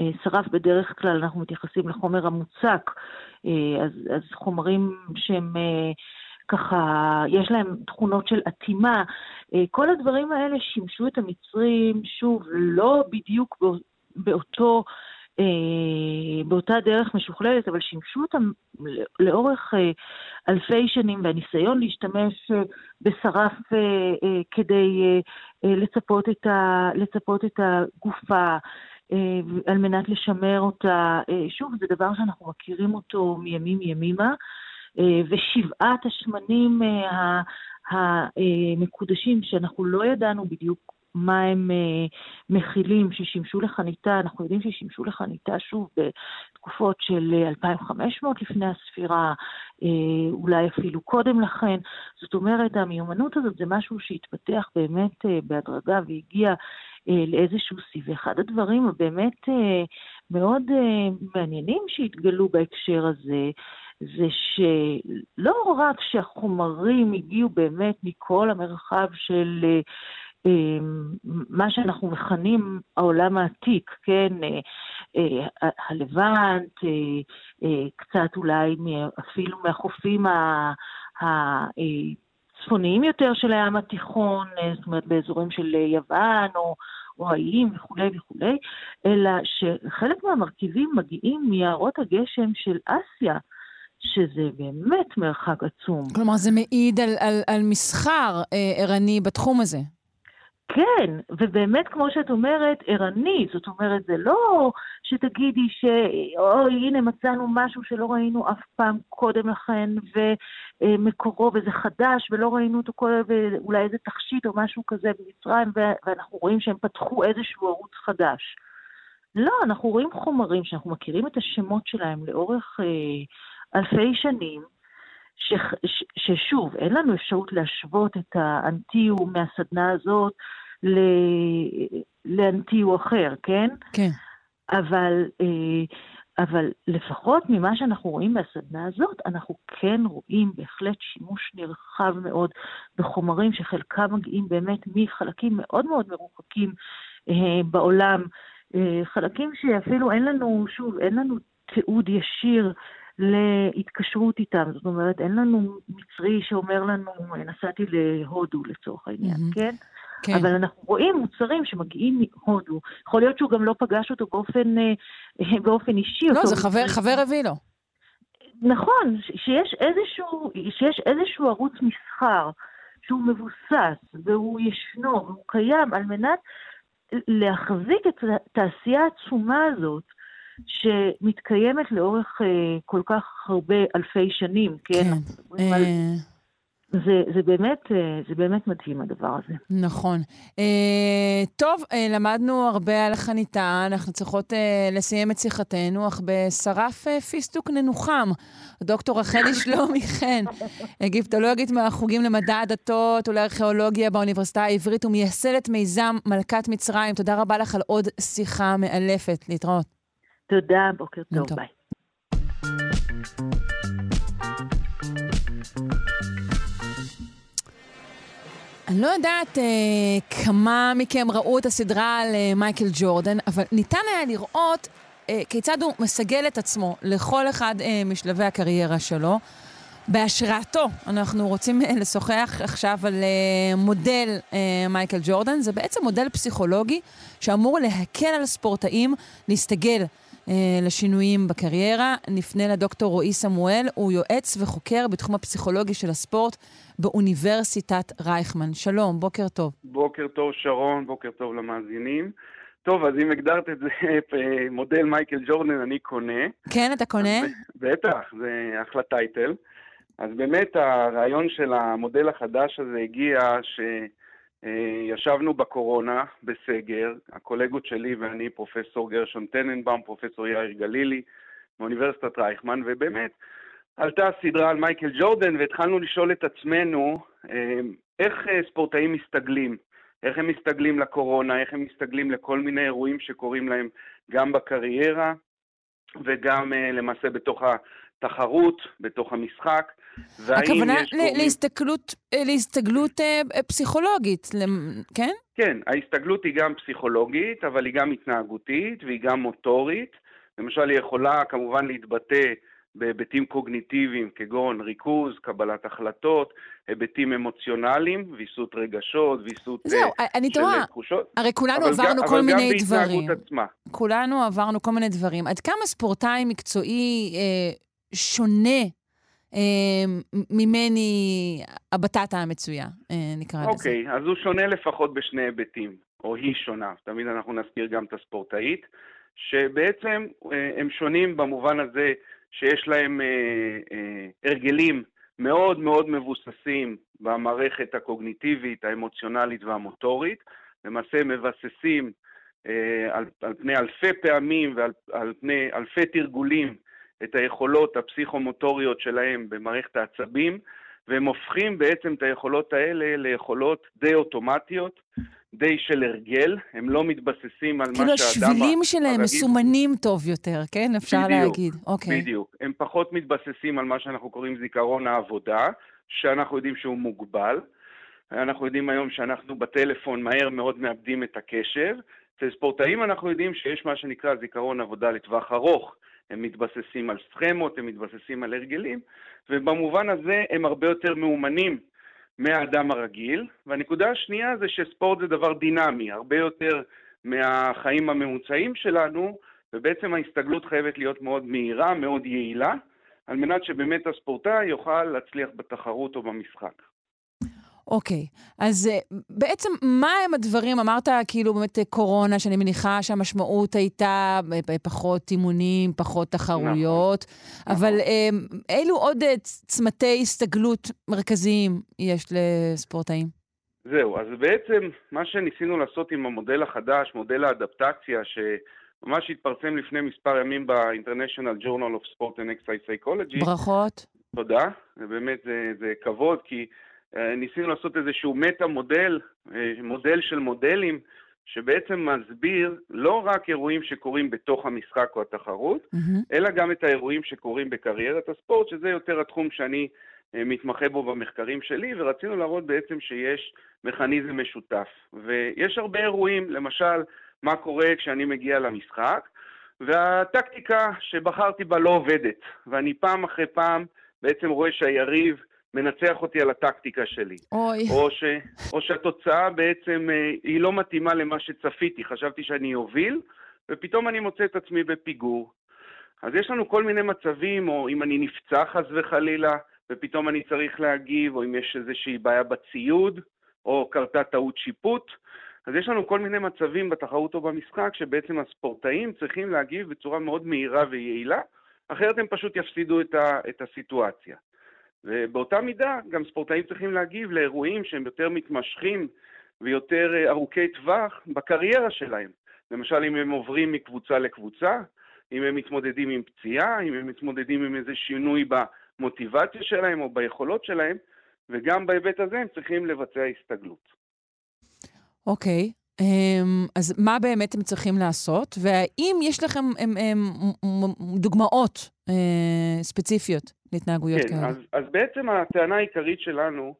אה, שרף בדרך כלל, אנחנו מתייחסים לחומר המוצק, אה, אז, אז חומרים שהם אה, ככה, יש להם תכונות של אטימה, כל הדברים האלה שימשו את המצרים, שוב, לא בדיוק באותו אה, באותה דרך משוכללת, אבל שימשו אותם לאורך אה, אלפי שנים, והניסיון להשתמש אה, בשרף כדי לצפות את, ה, לצפות את הגופה, על מנת לשמר אותה, שוב, זה דבר שאנחנו מכירים אותו מימים ימימה, ושבעת השמנים המקודשים, שאנחנו לא ידענו בדיוק מה הם מכילים ששימשו לחניתה, אנחנו יודעים ששימשו לחניתה שוב בתקופות של 2500 אה, לפני הספירה, אולי אפילו קודם לכן. זאת אומרת, המיומנות הזאת זה משהו שהתפתח באמת בהדרגה והגיע לאיזשהו שיא. ואחד הדברים הבאמת מאוד מעניינים שהתגלו בהקשר הזה, זה שלא רק שהחומרים הגיעו באמת מכל המרחב של אמ, מה שאנחנו מכנים העולם העתיק, כן, אה, אה, הלבנט, אה, קצת אולי אפילו מהחופים הצפוניים יותר של הים התיכון, זאת אומרת באזורים של יוון או, או האיים וכולי וכולי, אלא שחלק מהמרכיבים מגיעים מיערות הגשם של אסיה. שזה באמת מרחק עצום. כלומר, זה מעיד על, על, על מסחר אה, ערני בתחום הזה. כן, ובאמת, כמו שאת אומרת, ערני. זאת אומרת, זה לא שתגידי שאוי, הנה מצאנו משהו שלא ראינו אף פעם קודם לכן, ומקורו, וזה חדש, ולא ראינו אותו קודם, ואולי איזה תכשיט או משהו כזה במצרים, ואנחנו רואים שהם פתחו איזשהו ערוץ חדש. לא, אנחנו רואים חומרים שאנחנו מכירים את השמות שלהם לאורך אה, אלפי שנים, ש, ש, ששוב, אין לנו אפשרות להשוות את האנטיו מהסדנה הזאת לאנטיו אחר, כן? כן. אבל, אה, אבל לפחות ממה שאנחנו רואים בסדנה הזאת, אנחנו כן רואים בהחלט שימוש נרחב מאוד בחומרים שחלקם מגיעים באמת מחלקים מאוד מאוד מרוחקים אה, בעולם, אה, חלקים שאפילו אין לנו, שוב, אין לנו תיעוד ישיר להתקשרות איתם. זאת אומרת, אין לנו מצרי שאומר לנו, נסעתי להודו לצורך העניין, mm-hmm. כן? כן. אבל אנחנו רואים מוצרים שמגיעים מהודו. יכול להיות שהוא גם לא פגש אותו באופן, אה, באופן אישי. לא, זה חבר, חבר הביא לו. נכון, שיש איזשהו, שיש איזשהו ערוץ מסחר שהוא מבוסס והוא ישנו והוא קיים על מנת להחזיק את התעשייה העצומה הזאת שמתקיימת לאורך אה, כל כך הרבה אלפי שנים, כן? כן. על... אה, זה, זה, באמת, אה, זה באמת מדהים הדבר הזה. נכון. אה, טוב, אה, למדנו הרבה על החניתה, אנחנו צריכות אה, לסיים את שיחתנו, אך בשרף אה, פיסטוק ננוחם. דוקטור רחלי שלומי חן, אגיפטולוגית מהחוגים למדע הדתות ולארכיאולוגיה באוניברסיטה העברית ומייסדת מיזם מלכת מצרים. תודה רבה לך על עוד שיחה מאלפת. להתראות. תודה, בוקר טוב, טוב. ביי. אני לא יודעת אה, כמה מכם ראו את הסדרה על אה, מייקל ג'ורדן, אבל ניתן היה לראות אה, כיצד הוא מסגל את עצמו לכל אחד אה, משלבי הקריירה שלו. בהשראתו, אנחנו רוצים אה, לשוחח עכשיו על אה, מודל אה, מייקל ג'ורדן. זה בעצם מודל פסיכולוגי שאמור להקל על ספורטאים להסתגל לשינויים בקריירה. נפנה לדוקטור רועי סמואל, הוא יועץ וחוקר בתחום הפסיכולוגי של הספורט באוניברסיטת רייכמן. שלום, בוקר טוב. בוקר טוב, שרון, בוקר טוב למאזינים. טוב, אז אם הגדרת את זה מודל מייקל ג'ורדן, אני קונה. כן, אתה קונה? בטח, זה אחלה טייטל. אז באמת הרעיון של המודל החדש הזה הגיע שישבנו בקורונה בסגר, הקולגות שלי ואני, פרופסור גרשון טננבאום, פרופסור יאיר גלילי, מאוניברסיטת רייכמן, ובאמת עלתה סדרה על מייקל ג'ורדן והתחלנו לשאול את עצמנו אה, איך אה, ספורטאים מסתגלים, איך הם מסתגלים לקורונה, איך הם מסתגלים לכל מיני אירועים שקורים להם גם בקריירה וגם למעשה בתוך התחרות, בתוך המשחק. הכוונה ל- להסתגלות, אה, להסתגלות uh, פסיכולוגית, כן? כן, ההסתגלות היא גם פסיכולוגית, אבל היא גם התנהגותית והיא גם מוטורית. למשל, היא יכולה כמובן להתבטא בהיבטים קוגניטיביים כגון ריכוז, קבלת החלטות, היבטים אמוציונליים, ויסות רגשות, ויסות זהו, uh, אני תוהה, הרי כולנו עברנו גם, כל מיני דברים. אבל גם בהתנהגות עצמה. כולנו עברנו כל מיני דברים. עד כמה ספורטאי מקצועי אה, שונה אה, ממני הבטטה המצויה, אה, נקרא לזה? אוקיי, אז הוא שונה לפחות בשני היבטים, או היא שונה. תמיד אנחנו נזכיר גם את הספורטאית, שבעצם אה, הם שונים במובן הזה שיש להם אה, הרגלים מאוד מאוד מבוססים במערכת הקוגניטיבית, האמוציונלית והמוטורית. למעשה מבססים על, על פני אלפי פעמים ועל על פני אלפי תרגולים את היכולות הפסיכומוטוריות שלהם במערכת העצבים, והם הופכים בעצם את היכולות האלה ליכולות די אוטומטיות, די של הרגל, הם לא מתבססים על מה שהאדם... כאילו השבילים שלהם מסומנים טוב יותר, כן? אפשר בדיוק, להגיד. אוקיי. בדיוק. הם פחות מתבססים על מה שאנחנו קוראים זיכרון העבודה, שאנחנו יודעים שהוא מוגבל. אנחנו יודעים היום שאנחנו בטלפון מהר מאוד מאבדים את הקשב. אצל ספורטאים אנחנו יודעים שיש מה שנקרא זיכרון עבודה לטווח ארוך. הם מתבססים על סכמות, הם מתבססים על הרגלים, ובמובן הזה הם הרבה יותר מאומנים מהאדם הרגיל. והנקודה השנייה זה שספורט זה דבר דינמי, הרבה יותר מהחיים הממוצעים שלנו, ובעצם ההסתגלות חייבת להיות מאוד מהירה, מאוד יעילה, על מנת שבאמת הספורטאי יוכל להצליח בתחרות או במשחק. אוקיי, אז uh, בעצם מה הם הדברים, אמרת כאילו באמת אה, קורונה, שאני מניחה שהמשמעות הייתה אה, פחות אימונים, פחות תחרויות, נכון, אבל נכון. אילו עוד צמתי הסתגלות מרכזיים יש לספורטאים? זהו, אז בעצם מה שניסינו לעשות עם המודל החדש, מודל האדפטציה, שממש התפרסם לפני מספר ימים ב-International Journal of Sport and Exercise Psychology. ברכות. תודה, באמת זה, זה כבוד, כי... אה, ניסינו לעשות איזשהו מטה-מודל, אה, מודל של מודלים, שבעצם מסביר לא רק אירועים שקורים בתוך המשחק או התחרות, mm-hmm. אלא גם את האירועים שקורים בקריירת הספורט, שזה יותר התחום שאני אה, מתמחה בו במחקרים שלי, ורצינו להראות בעצם שיש מכניזם משותף. ויש הרבה אירועים, למשל, מה קורה כשאני מגיע למשחק, והטקטיקה שבחרתי בה לא עובדת, ואני פעם אחרי פעם בעצם רואה שהיריב מנצח אותי על הטקטיקה שלי. אוי. או, ש, או שהתוצאה בעצם אה, היא לא מתאימה למה שצפיתי. חשבתי שאני אוביל, ופתאום אני מוצא את עצמי בפיגור. אז יש לנו כל מיני מצבים, או אם אני נפצע חס וחלילה, ופתאום אני צריך להגיב, או אם יש איזושהי בעיה בציוד, או קרתה טעות שיפוט. אז יש לנו כל מיני מצבים בתחרות או במשחק, שבעצם הספורטאים צריכים להגיב בצורה מאוד מהירה ויעילה, אחרת הם פשוט יפסידו את, ה, את הסיטואציה. ובאותה מידה גם ספורטאים צריכים להגיב לאירועים שהם יותר מתמשכים ויותר אה, ארוכי טווח בקריירה שלהם. למשל, אם הם עוברים מקבוצה לקבוצה, אם הם מתמודדים עם פציעה, אם הם מתמודדים עם איזה שינוי במוטיבציה שלהם או ביכולות שלהם, וגם בהיבט הזה הם צריכים לבצע הסתגלות. אוקיי. אמ, אז מה באמת הם צריכים לעשות? והאם יש לכם הם, הם, דוגמאות אה, ספציפיות להתנהגויות כן, כאלה. אז, אז בעצם הטענה העיקרית שלנו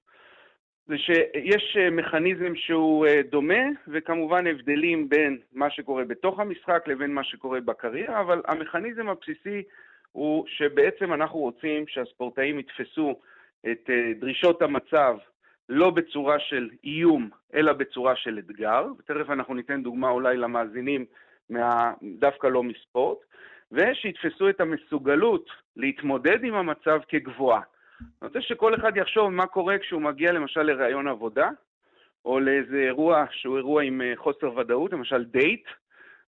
זה שיש אה, מכניזם שהוא אה, דומה, וכמובן הבדלים בין מה שקורה בתוך המשחק לבין מה שקורה בקריירה, אבל המכניזם הבסיסי הוא שבעצם אנחנו רוצים שהספורטאים יתפסו את דרישות המצב לא בצורה של איום, אלא בצורה של אתגר, ותכף אנחנו ניתן דוגמה אולי למאזינים מה... דווקא לא מספורט, ושיתפסו את המסוגלות להתמודד עם המצב כגבוהה. אני רוצה שכל אחד יחשוב מה קורה כשהוא מגיע למשל לראיון עבודה, או לאיזה אירוע שהוא אירוע עם אה, חוסר ודאות, למשל דייט,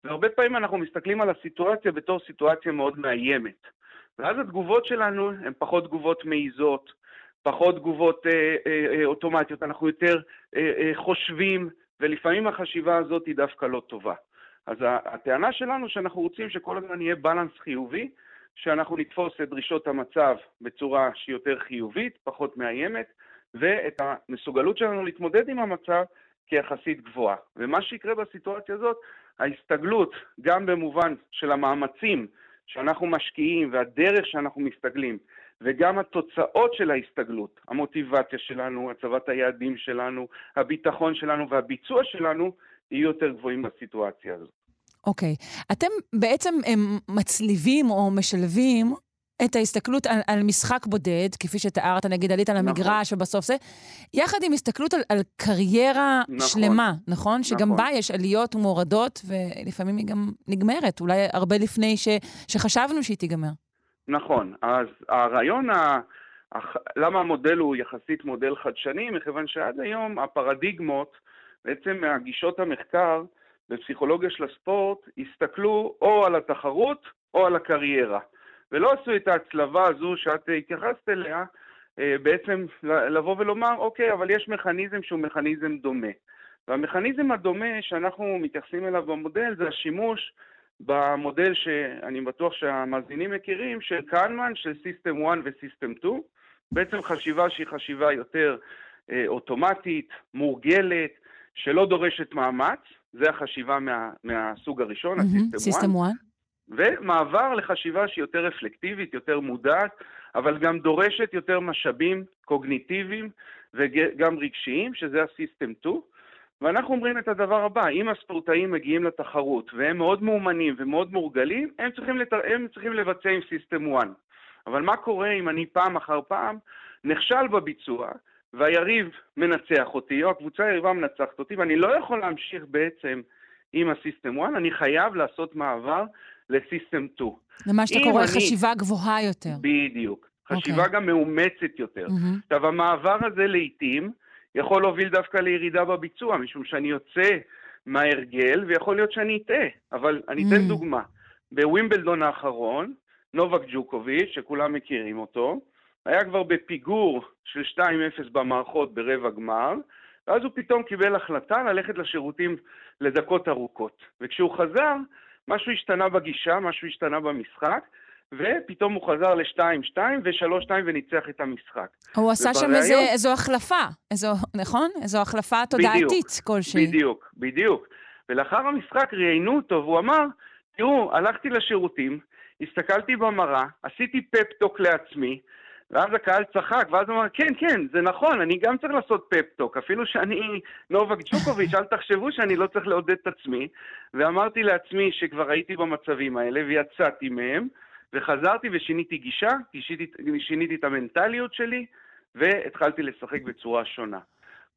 והרבה פעמים אנחנו מסתכלים על הסיטואציה בתור סיטואציה מאוד מאיימת. ואז התגובות שלנו הן פחות תגובות מעיזות, פחות תגובות אה, אה, אה, אוטומטיות, אנחנו יותר חושבים, ולפעמים החשיבה הזאת היא דווקא לא טובה. אז הטענה שלנו שאנחנו רוצים שכל הזמן יהיה בלנס חיובי, שאנחנו נתפוס את דרישות המצב בצורה שהיא יותר חיובית, פחות מאיימת, ואת המסוגלות שלנו להתמודד עם המצב כיחסית גבוהה. ומה שיקרה בסיטואציה הזאת, ההסתגלות, גם במובן של המאמצים שאנחנו משקיעים והדרך שאנחנו מסתגלים, וגם התוצאות של ההסתגלות, המוטיבציה שלנו, הצבת היעדים שלנו, הביטחון שלנו והביצוע שלנו, יהיו יותר גבוהים בסיטואציה הזאת. אוקיי. Okay. אתם בעצם מצליבים או משלבים את ההסתכלות על, על משחק בודד, כפי שתיארת, נגיד עלית על נכון. המגרש נכון. ובסוף זה, יחד עם הסתכלות על, על קריירה נכון. שלמה, נכון? שגם נכון. בה יש עליות ומורדות, ולפעמים היא גם נגמרת, אולי הרבה לפני ש, שחשבנו שהיא תיגמר. נכון. אז הרעיון, ה... למה המודל הוא יחסית מודל חדשני? מכיוון שעד היום הפרדיגמות, בעצם מהגישות המחקר בפסיכולוגיה של הספורט, הסתכלו או על התחרות או על הקריירה. ולא עשו את ההצלבה הזו שאת התייחסת אליה, אה, בעצם לבוא ולומר, אוקיי, אבל יש מכניזם שהוא מכניזם דומה. והמכניזם הדומה שאנחנו מתייחסים אליו במודל זה השימוש במודל שאני בטוח שהמאזינים מכירים, של קנמן, של System 1 ו-System 2, בעצם חשיבה שהיא חשיבה יותר אה, אוטומטית, מורגלת, שלא דורשת מאמץ, זה החשיבה מה, מהסוג הראשון, mm-hmm, ה-System 1. ומעבר לחשיבה שהיא יותר רפלקטיבית, יותר מודעת, אבל גם דורשת יותר משאבים קוגניטיביים וגם רגשיים, שזה ה-System 2. ואנחנו אומרים את הדבר הבא, אם הספורטאים מגיעים לתחרות והם מאוד מאומנים ומאוד מורגלים, הם צריכים, לת... הם צריכים לבצע עם System 1. אבל מה קורה אם אני פעם אחר פעם נכשל בביצוע, והיריב מנצח אותי, או הקבוצה היריבה מנצחת אותי, ואני לא יכול להמשיך בעצם עם הסיסטם 1, אני חייב לעשות מעבר לסיסטם 2. למה שאתה קורא אני... חשיבה גבוהה יותר. בדיוק. חשיבה okay. אוקיי. גם מאומצת יותר. Mm-hmm. עכשיו, המעבר הזה לעיתים יכול להוביל דווקא לירידה בביצוע, משום שאני יוצא מההרגל, ויכול להיות שאני אטעה. אבל אני אתן mm-hmm. דוגמה. בווימבלדון האחרון, נובק ג'וקוביץ', שכולם מכירים אותו, היה כבר בפיגור של 2-0 במערכות ברבע גמר, ואז הוא פתאום קיבל החלטה ללכת לשירותים לדקות ארוכות. וכשהוא חזר, משהו השתנה בגישה, משהו השתנה במשחק, ופתאום הוא חזר ל-2-2 ו-3-2 וניצח את המשחק. הוא עשה. שם איזה, איזו החלפה, איזו, נכון? איזו החלפה תודעתית כלשהי. בדיוק, בדיוק. ולאחר המשחק ראיינו אותו והוא אמר, תראו, הלכתי לשירותים, הסתכלתי במראה, עשיתי פפטוק לעצמי, ואז הקהל צחק, ואז הוא אמר, כן, כן, זה נכון, אני גם צריך לעשות פפטוק, אפילו שאני נובק ג'וקוביץ', אל תחשבו שאני לא צריך לעודד את עצמי. ואמרתי לעצמי שכבר הייתי במצבים האלה, ויצאתי מהם, וחזרתי ושיניתי גישה, שיניתי, שיניתי את המנטליות שלי, והתחלתי לשחק בצורה שונה.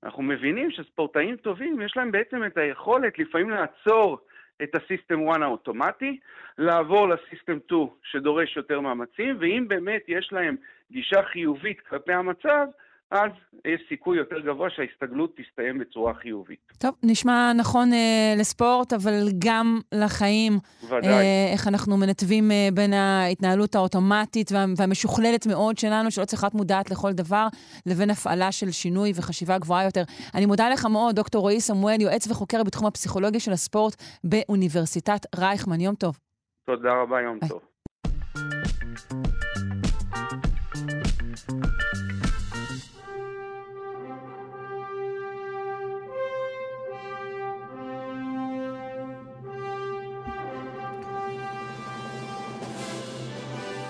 אנחנו מבינים שספורטאים טובים, יש להם בעצם את היכולת לפעמים לעצור את הסיסטם 1 האוטומטי, לעבור לסיסטם 2 שדורש יותר מאמצים, ואם באמת יש להם גישה חיובית כלפי המצב, אז יש סיכוי יותר גבוה שההסתגלות תסתיים בצורה חיובית. טוב, נשמע נכון אה, לספורט, אבל גם לחיים. ודאי. אה, איך אנחנו מנתבים אה, בין ההתנהלות האוטומטית וה, והמשוכללת מאוד שלנו, שלא צריכה להיות מודעת לכל דבר, לבין הפעלה של שינוי וחשיבה גבוהה יותר. אני מודה לך מאוד, דוקטור רועי סמואל, יועץ וחוקר בתחום הפסיכולוגיה של הספורט באוניברסיטת רייכמן. יום טוב. תודה רבה, יום ביי. טוב.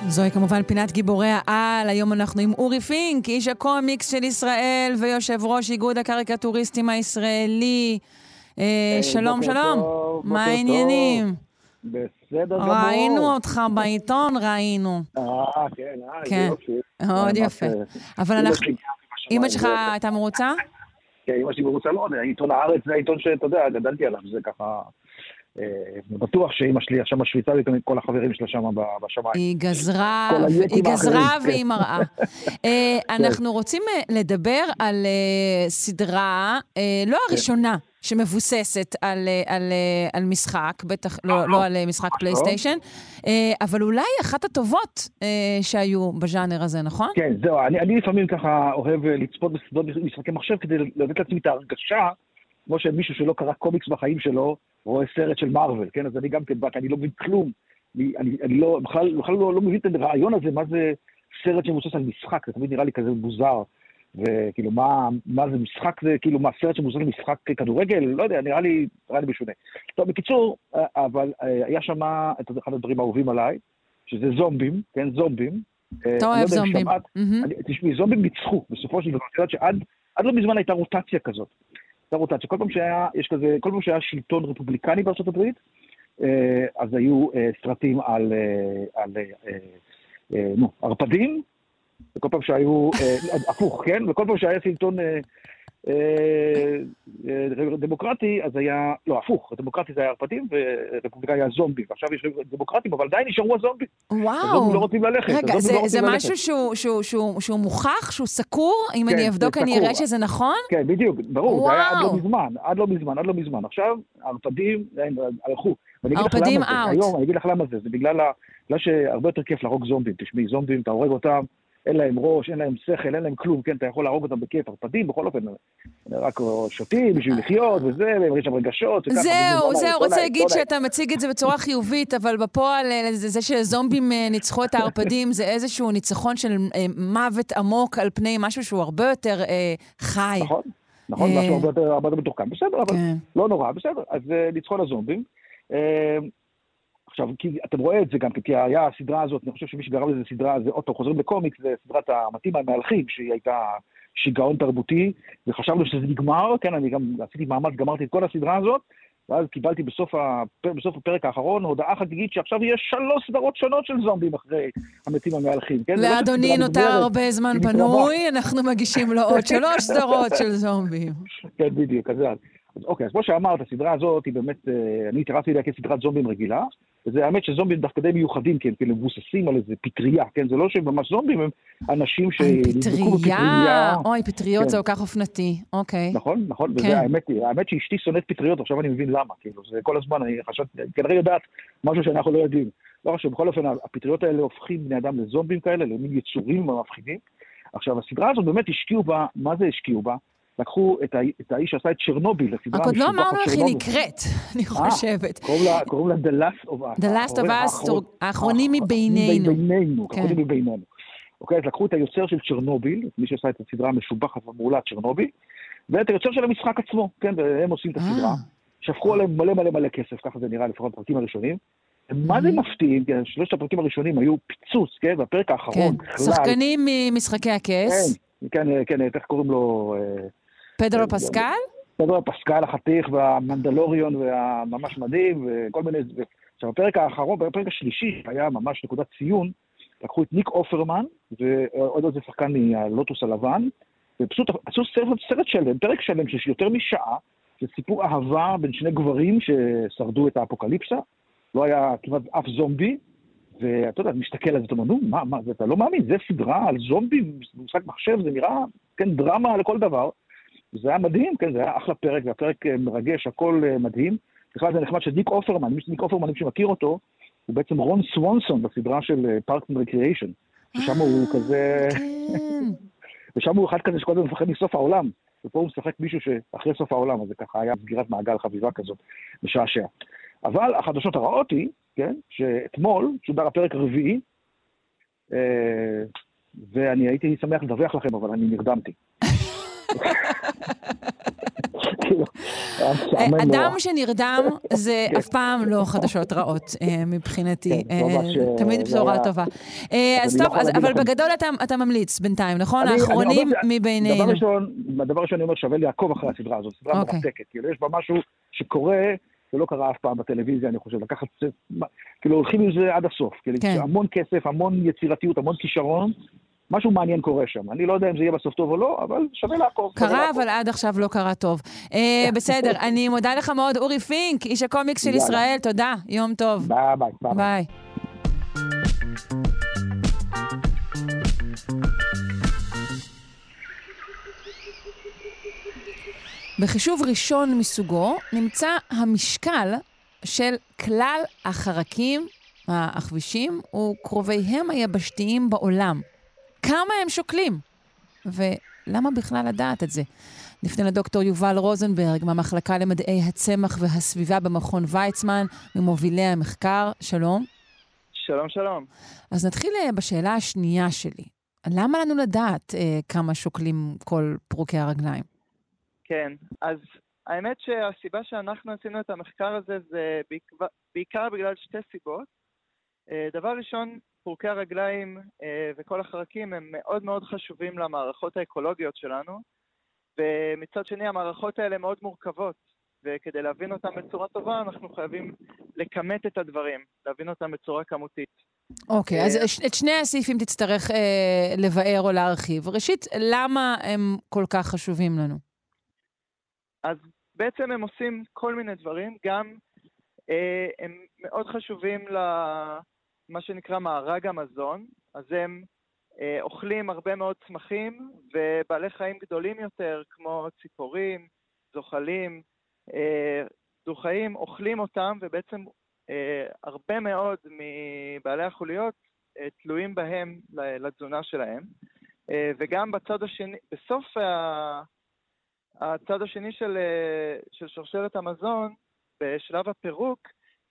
זוהי כמובן פינת גיבורי העל. היום אנחנו עם אורי פינק, איש הקומיקס של ישראל ויושב ראש איגוד הקריקטוריסטים הישראלי. אה, שלום, שלום. מה העניינים? בסדר גמור. ראינו אותך בעיתון, ראינו. אה, כן, אה, כן. מאוד יפה. אבל אנחנו... אמא שלך הייתה מרוצה? כן, אמא שלי מרוצה מאוד. עיתון הארץ זה העיתון שאתה יודע, גדלתי עליו, זה ככה... אה, בטוח שאימא שלי עכשיו משוויצה לי כל החברים שלה שם בשמיים. היא גזרה, היא גזרה כן. והיא מראה. אה, אנחנו רוצים אה, לדבר על סדרה, לא הראשונה, שמבוססת על, על, על משחק, בטח לא, לא על משחק פלייסטיישן, אבל אולי אחת הטובות שהיו בז'אנר הזה, נכון? כן, זהו, אני, אני לפעמים ככה אוהב לצפות בסדרות משחקי מחשב כדי לתת לעצמי את ההרגשה, כמו שמישהו שלא קרא קומיקס בחיים שלו, רואה סרט של מארוול, כן? אז אני גם כן בא, כי אני לא מבין כלום. אני, אני, אני לא, בכלל, בכלל לא, לא מבין את הרעיון הזה, מה זה סרט שמבוסס על משחק, זה תמיד נראה לי כזה מוזר. וכאילו, מה, מה זה משחק, זה כאילו, מה, סרט שמבוסס על משחק כדורגל? לא יודע, נראה לי, נראה לי משונה. טוב, בקיצור, אה, אבל אה, היה שם את אחד הדברים האהובים עליי, שזה זומבים, כן, זומבים. אה, אתה לא אוהב זומבים. תשמעי, זומבים ניצחו, בסופו של דבר, את יודעת שעד עד לא מזמן הייתה רוטציה כזאת. רוטציה. כל פעם שהיה, יש כזה, כל פעם שהיה שלטון רפובליקני בארצות הברית, אה, אז היו אה, סרטים על, אה, על נו, ערפדים, וכל פעם שהיו, הפוך, כן? וכל פעם שהיה שלטון דמוקרטי, אז היה, לא, הפוך, דמוקרטי זה היה ערפדים, ורפובליקני היה זומבים. ועכשיו יש דמוקרטים, אבל עדיין נשארו הזומבים. הזומבים לא וואו. רוצים ללכת. רגע, זה, לא זה ללכת. משהו שהוא, שהוא, שהוא, שהוא מוכח, שהוא סקור? אם כן, אני אבדוק אני. אראה שזה נכון? כן, בדיוק, ברור, זה היה עד וואו. לא מזמן, עד לא מזמן, עד לא מזמן. עכשיו, הערפדים הם הלכו. זה. out. היום, אני אגיד לך למה זה. זה בגלל ה- בגלל שהרבה יותר כיף להרוג זומבים. תשמעי, זומבים, אתה הורג אותם, אין להם ראש, אין להם שכל, אין להם כלום, כן, אתה יכול להרוג אותם בכיף. ערפדים, בכל אופן, רק שותים בשביל לחיות וזה, ויש שם רגשות. וככה, זהו, זהו, רוצה להגיד. שאתה מציג את זה בצורה חיובית, אבל בפועל אה, זה זה שזומבים אה, ניצחו את הערפדים זה איזשהו ניצחון של אה, מוות עמוק על פני משהו שהוא הרבה יותר אה, חי. נכון, נכון, משהו הרבה יותר מתוחכם. בסדר, אבל כן. לא נורא, בסדר. אז ניצחון הזומבים. עכשיו, כי אתם רואים את זה גם, כי היה הסדרה הזאת, אני חושב שמי שגרם לזה סדרה, זה עוד פעם חוזרים לקומיקס, זה סדרת המתאים המהלכים, שהיא הייתה שיגעון תרבותי, וחשבנו שזה נגמר, כן, אני גם עשיתי מאמץ, גמרתי את כל הסדרה הזאת, ואז קיבלתי בסוף, הפר, בסוף הפרק האחרון הודעה חגיגית שעכשיו יש שלוש סדרות שונות של זומבים אחרי המתים המהלכים, כן? זה לא לאדוני שסדרה נותר הרבה זמן. פנוי, אנחנו מגישים לו עוד שלוש סדרות של זומבים. כן, בדיוק, אז, אז אוקיי, אז כמו שאמרת, הסדרה הזאת היא באמת, אה, אני התייחסתי אליה כסדרת זומבים רגילה, וזה האמת שזומבים דווקא די מיוחדים, כי הם כאילו מבוססים על איזה פטריה, כן? זה לא שהם ממש זומבים, הם אנשים שנדבקו פטריה, אוי, פטריות כן. זה כל כך אופנתי, אוקיי. נכון, נכון, כן. וזה האמת, האמת שאשתי שונאת פטריות, עכשיו אני מבין למה, כאילו, זה כל הזמן, אני חשבתי, כנראה יודעת משהו שאנחנו לא יודעים. לא חשוב, בכל אופן, הפטריות האלה הופכים בני אדם לזומבים כאלה, למין יצורים מפחידים. עכשיו, הסדרה הזאת באמת השקיעו בה, מה זה השקיעו בה? לקחו את, ה, את האיש שעשה את צ'רנוביל, הסדרה רק עוד לא אמרנו איך היא. נקראת, אני אה, חושבת. קוראים לה, The Last of Us. The Last of Us, האחרונים מבינינו. מבינינו, כן. האחרונים מבינינו. אוקיי, אז לקחו את היוצר של צ'רנוביל, מי שעשה את הסדרה המשובחת והמעולה צ'רנוביל, ואת היוצר של המשחק עצמו, כן, והם עושים את הסדרה. אה. שפכו עליהם מלא מלא מלא כסף, ככה זה נראה לפחות בפרקים הראשונים. מה זה מפתיעים, כי שלושת הפרקים הראשונים היו פיצוץ, כן, והפרק כן, האחרון בכלל... שחקנים ממשחקי הכס, כן, כן, כן, איך קוראים לו? פדרו כן, פסקל, פדרו פסקל החתיך והמנדלוריון והממש מדהים וכל מיני... עכשיו, הפרק האחרון, בפרק השלישי, היה ממש נקודת ציון, לקחו את ניק אופרמן ועוד איזה שחקן מהלוטוס הלבן, ופשוט עשו סרט, סרט שלם, פרק שלם של יותר משעה, זה סיפור אהבה בין שני גברים ששרדו את האפוקליפסה, לא היה כמעט אף זומבי, ואתה יודע, מסתכל על זה, אתה אומר, נו, מה, מה, אתה לא מאמין, זה סדרה על זומבים, משחק מחשב, זה נראה, כן, דרמה לכל דבר. זה היה מדהים, כן, זה היה אחלה פרק, והפרק אה, מרגש, הכל אה, מדהים. בכלל זה נחמד שניק אופרמן, מי שניק אופרמן, מי שמכיר אותו, הוא בעצם רון סוונסון בסדרה של Parks and Recreation. ששם הוא כזה, כן. ושם הוא אחד כזה שכל הזמן מפחד מסוף העולם. ופה הוא משחק מישהו שאחרי סוף העולם, אז זה ככה היה סגירת מעגל חביבה כזאת, משעשע. אבל החדשות הרעות היא, כן, שאתמול שודר הפרק הרביעי, אה, ואני הייתי שמח לדווח לכם, אבל אני נרדמתי. כאילו, היה משעמם נורא. אדם שנרדם זה אף פעם לא חדשות רעות אה, מבחינתי, כן, אה, אה, תמיד זה בשורה טובה. אה, אז לא טוב, אבל. בגדול אתה- ממליץ בינתיים, נכון? האחרונים מבינינו. דבר ראשון, אני אומר, שווה לעקוב אחרי הסדרה הזאת, סדרה אוקיי. מרתקת. כאילו, יש בה משהו שקורה, שלא קרה אף פעם בטלוויזיה, אני חושב. לקחת, כאילו, הולכים עם זה עד הסוף. כאילו, כן. המון כסף, המון יצירתיות, המון כישרון, משהו מעניין קורה שם. אני לא יודע אם זה יהיה בסוף טוב או לא, אבל שווה לעקוב. קרה, אבל עד עכשיו לא קרה טוב. אה, בסדר, אני מודה לך מאוד, אורי פינק, איש הקומיקס של ישראל, תודה, יום טוב. ביי ביי. ביי. בחישוב ראשון מסוגו נמצא המשקל של כלל החרקים, העכבישים וקרוביהם היבשתיים בעולם. כמה הם שוקלים? ולמה בכלל לדעת את זה? נפנה לדוקטור יובל רוזנברג מהמחלקה למדעי הצמח והסביבה במכון ויצמן, ממובילי המחקר. שלום. שלום, שלום. אז נתחיל אה, בשאלה השנייה שלי. למה לנו לדעת אה, כמה שוקלים כל פרוקי הרגליים? כן, אז האמת שהסיבה שאנחנו עשינו את המחקר הזה זה בעיקר, בעיקר בגלל שתי סיבות. אה, דבר ראשון, פרוקי הרגליים אה, וכל החרקים הם מאוד מאוד חשובים למערכות האקולוגיות שלנו, ומצד שני המערכות האלה מאוד מורכבות, וכדי להבין אותם בצורה טובה אנחנו חייבים לכמת את הדברים, להבין אותם בצורה כמותית. אוקיי, okay, אז אה, את שני הסעיפים תצטרך אה, לבאר או להרחיב. ראשית, למה הם כל כך חשובים לנו? אז בעצם הם עושים כל מיני דברים, גם אה, הם מאוד חשובים למה שנקרא מארג המזון, אז הם אה, אוכלים הרבה מאוד צמחים ובעלי חיים גדולים יותר, כמו ציפורים, זוחלים, אה, דו-חיים, אוכלים אותם, ובעצם אה, הרבה מאוד מבעלי החוליות אה, תלויים בהם לתזונה שלהם. אה, וגם בצד השני, בסוף ה... הצד השני של, אה, של שרשרת המזון, בשלב הפירוק,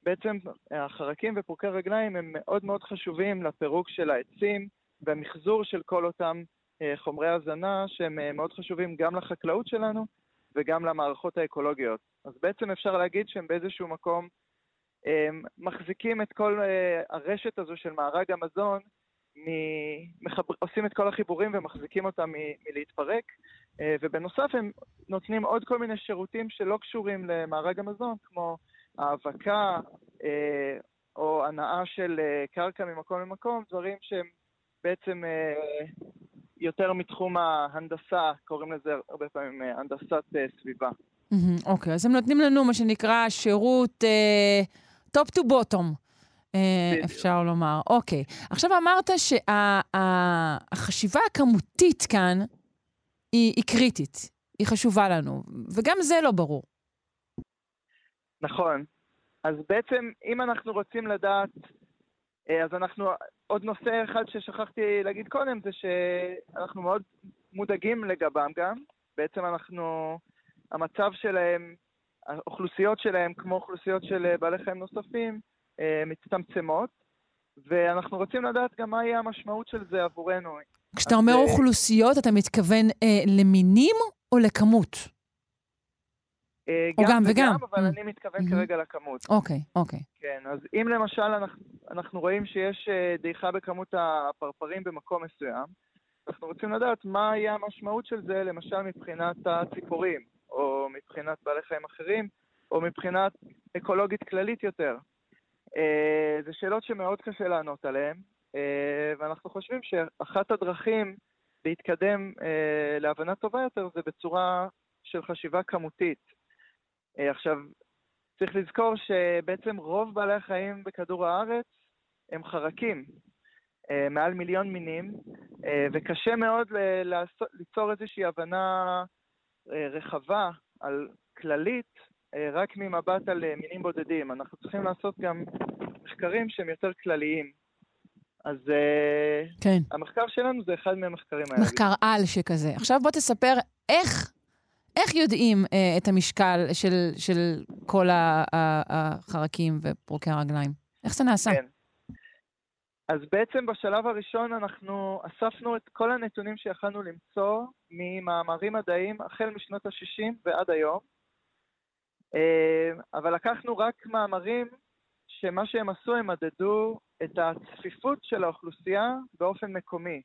בעצם החרקים ופורקי רגליים הם מאוד מאוד חשובים לפירוק של העצים והמחזור של כל אותם אה, חומרי הזנה שהם אה, מאוד חשובים גם לחקלאות שלנו וגם למערכות האקולוגיות. אז בעצם אפשר להגיד שהם באיזשהו מקום מחזיקים את כל הרשת הזו של מארג המזון, מחבר... עושים את כל החיבורים ומחזיקים אותם מלהתפרק, אה, ובנוסף הם נותנים עוד כל מיני שירותים שלא קשורים למארג המזון, כמו האבקה אה, או הנעה של אה, קרקע ממקום למקום, דברים שהם בעצם יותר מתחום ההנדסה, קוראים לזה הרבה פעמים הנדסת סביבה. אוקיי, אז הם נותנים לנו מה שנקרא שירות top to bottom. אפשר לומר. אוקיי. עכשיו אמרת שהחשיבה הכמותית כאן היא, היא קריטית, היא חשובה לנו, וגם זה לא ברור. נכון. אז בעצם, אם אנחנו רוצים לדעת, אה, אז אנחנו, עוד נושא אחד ששכחתי להגיד קודם, זה שאנחנו מאוד מודאגים לגבם גם. בעצם אנחנו, המצב שלהם, האוכלוסיות שלהם, כמו אוכלוסיות של בעלי חיים נוספים, אה, מצטמצמות, ואנחנו רוצים לדעת גם מה יהיה המשמעות של זה עבורנו. כשאתה אומר אה, אוכלוסיות, אתה מתכוון אה, למינים או לכמות? אה, או גם וגם, אבל mm. אני מתכוון mm-hmm. כרגע לכמות. אוקיי, אוקיי. כן, אז אם למשל אנחנו, אנחנו רואים שיש אה, דעיכה בכמות הפרפרים במקום מסוים, אנחנו רוצים לדעת מה יהיה המשמעות של זה, למשל מבחינת הציפורים, או מבחינת בעלי חיים אחרים, או מבחינת אקולוגית כללית יותר. אה, זה שאלות שמאוד קשה לענות עליהן, אה, ואנחנו חושבים שאחת הדרכים להתקדם אה, להבנה טובה יותר זה בצורה של חשיבה כמותית. אה, עכשיו, צריך לזכור שבעצם רוב בעלי החיים בכדור הארץ הם חרקים, מעל מיליון מינים, וקשה מאוד ליצור איזושהי הבנה רחבה על כללית רק ממבט על מינים בודדים. אנחנו צריכים לעשות גם מחקרים שהם יותר כלליים. אז אה, כן. המחקר שלנו זה אחד מהמחקרים האלה. מחקר על שכזה. עכשיו בוא תספר איך, איך יודעים אה, את המשקל של, של כל החרקים ופורקי הרגליים? איך זה נעשה? כן. אז בעצם בשלב הראשון אנחנו אספנו את כל הנתונים שיכלנו למצוא ממאמרים מדעיים החל משנות ה-60 ועד היום, אה, אבל לקחנו רק מאמרים שמה שהם עשו, הם מדדו את הצפיפות של האוכלוסייה באופן מקומי.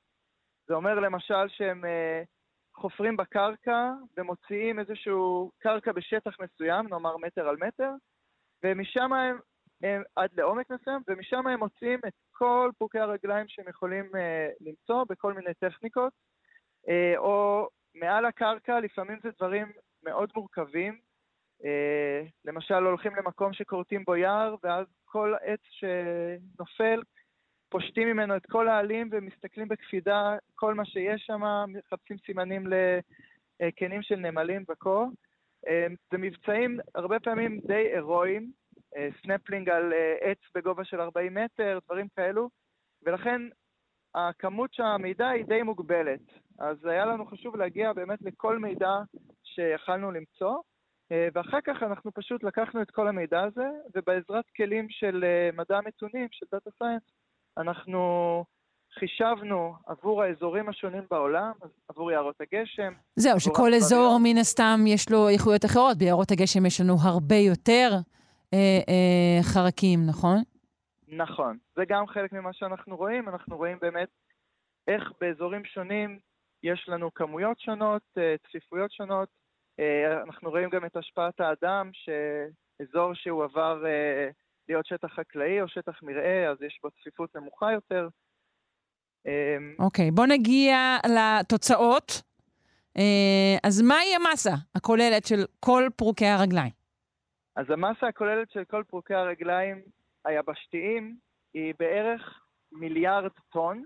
זה אומר למשל שהם אה, חופרים בקרקע ומוציאים איזשהו קרקע בשטח מסוים, נאמר מטר על מטר, ומשם הם, הם עד לעומק מסוים, ומשם הם מוציאים את כל פרוקי הרגליים שהם יכולים אה, למצוא בכל מיני טכניקות, אה, או מעל הקרקע, לפעמים זה דברים מאוד מורכבים. אה, למשל, הולכים למקום שכורתים בו יער, ואז כל עץ שנופל, פושטים ממנו את כל העלים ומסתכלים בקפידה כל מה שיש שם, מחפשים סימנים לקנים של נמלים בקור. אה, זה מבצעים הרבה פעמים די הירואיים, אה, סנפלינג על אה, עץ בגובה של 40 מטר, דברים כאלו, ולכן הכמות של המידע היא די מוגבלת. אז היה לנו חשוב להגיע באמת לכל מידע שיכלנו למצוא, ואחר כך אנחנו פשוט לקחנו את כל המידע הזה, ובעזרת כלים של מדע הנתונים, של data science, אנחנו חישבנו עבור האזורים השונים בעולם, עבור יערות הגשם. זהו, שכל אזור מן הסתם יש לו איכויות אחרות. ביערות הגשם יש לנו הרבה יותר אה, אה, חרקים, נכון? נכון. זה גם חלק ממה שאנחנו רואים. אנחנו רואים באמת איך באזורים שונים יש לנו כמויות שונות, אה, צפיפויות שונות. אה, אנחנו רואים גם את השפעת האדם, שאזור שהוא עבר אה, להיות שטח חקלאי או שטח מרעה, אז יש בו צפיפות נמוכה יותר. אמ, אוקיי, okay, בוא נגיע לתוצאות. אה, אז מהי המסה הכוללת של כל פרוקי הרגליים? אז המסה הכוללת של כל פרוקי הרגליים היבשתיים היא בערך מיליארד טון,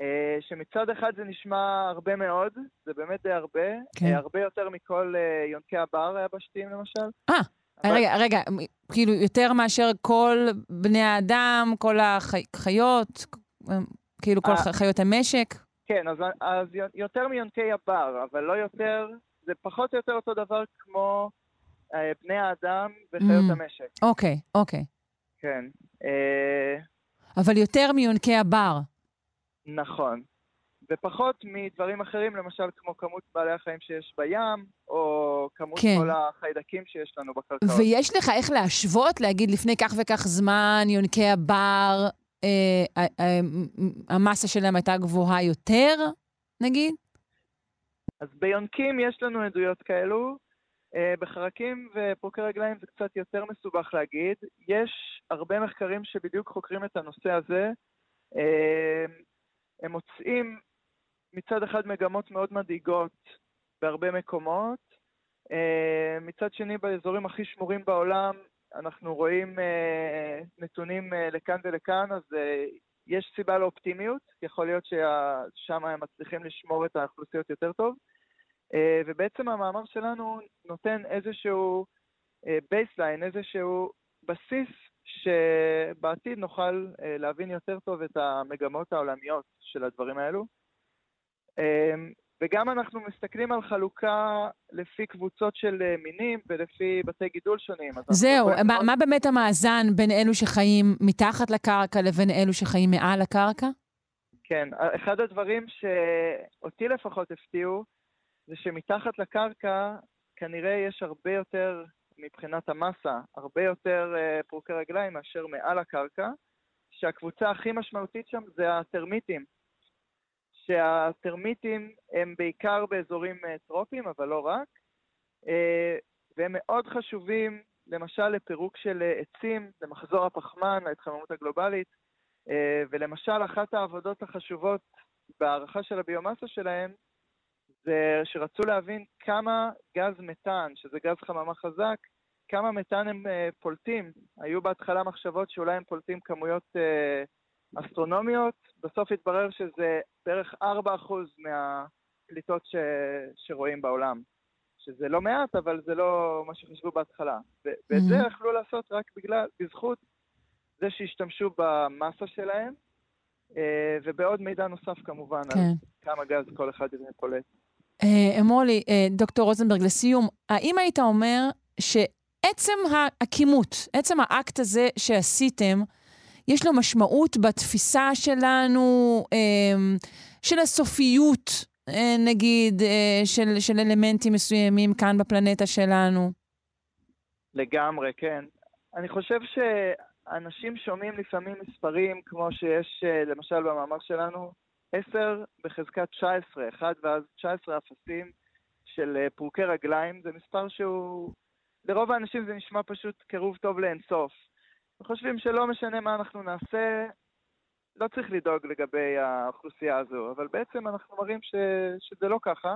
אה, שמצד אחד זה נשמע הרבה מאוד, זה באמת די הרבה, כן. אה, הרבה יותר מכל יונקי הבר היבשתיים למשל. אה. רגע, רגע, כאילו יותר מאשר כל בני האדם, כל החיות, כאילו כל אה. חיות המשק? כן, אז, אז יותר מיונקי הבר, אבל לא יותר, זה פחות או יותר אותו דבר כמו אה, בני האדם וחיות mm. המשק. אוקיי, אוקיי. כן. אה... אבל יותר מיונקי הבר. נכון. ופחות מדברים אחרים, למשל כמו כמות בעלי החיים שיש בים, או כמות כן. כל החיידקים שיש לנו בקרקעות. ויש לך איך להשוות, להגיד לפני כך וכך זמן, יונקי הבר אה, אה, המסה שלהם הייתה גבוהה יותר, נגיד? אז ביונקים יש לנו עדויות כאלו. אה, בחרקים ופרוקי רגליים זה קצת יותר מסובך להגיד. יש הרבה מחקרים שבדיוק חוקרים את הנושא הזה. הם מוצאים מצד אחד מגמות מאוד מדאיגות בהרבה מקומות, מצד שני באזורים הכי שמורים בעולם אנחנו רואים אה, נתונים אה, לכאן ולכאן, אז אה, יש סיבה לאופטימיות, יכול להיות ששם הם מצליחים לשמור את האוכלוסיות יותר טוב. אה, ובעצם המאמר שלנו נותן איזשהו baseline, אה, איזשהו בסיס שבעתיד נוכל אה, להבין יותר טוב את המגמות העולמיות של הדברים האלו. אה, וגם אנחנו מסתכלים על חלוקה לפי קבוצות של אה, מינים ולפי בתי גידול שונים. זהו, מה, מה באמת המאזן בין אלו שחיים מתחת לקרקע לבין אלו שחיים מעל הקרקע? כן, אחד הדברים שאותי לפחות הפתיעו, זה שמתחת לקרקע כנראה יש הרבה יותר, מבחינת המסה, הרבה יותר uh, פרוקי רגליים מאשר מעל הקרקע, שהקבוצה הכי משמעותית שם זה הטרמיטים. שהטרמיטים הם בעיקר באזורים אה, טרופיים, אבל לא רק, אה, והם מאוד חשובים, למשל לפירוק של אה, עצים, למחזור הפחמן, להתחממות הגלובלית, ולמשל אחת העבודות החשובות בהערכה של הביומאסה שלהם, זה שרצו להבין כמה גז מתאן, שזה גז חממה חזק, כמה מתאן הם פולטים. היו בהתחלה מחשבות שאולי הם פולטים כמויות אסטרונומיות, בסוף התברר שזה בערך 4% מהפליטות ש... שרואים בעולם. שזה לא מעט, אבל זה לא מה שחשבו בהתחלה. ואת mm-hmm. זה יכלו לעשות רק בגלל, בזכות זה שהשתמשו במסה שלהם, אה, ובעוד מידע נוסף כמובן, כן. על כמה גז כל אחד פולט. אה, אמולי, אה, דוקטור רוזנברג, לסיום, האם היית אומר שעצם הכימות, עצם האקט הזה שעשיתם, יש לו משמעות בתפיסה שלנו, אמ, של הסופיות, אה, נגיד, אה, של, של אלמנטים מסוימים כאן בפלנטה שלנו. לגמרי, כן. אני חושב שאנשים שומעים לפעמים מספרים כמו שיש, אה, למשל, במאמר שלנו, 10 בחזקת 19, 1 ואז 19 אפסים של פרוקי רגליים, זה מספר שהוא... לרוב האנשים זה נשמע פשוט קירוב טוב לאינסוף. חושבים שלא משנה מה אנחנו נעשה, לא צריך לדאוג לגבי האוכלוסייה הזו, אבל בעצם אנחנו מראים ש, שזה לא ככה.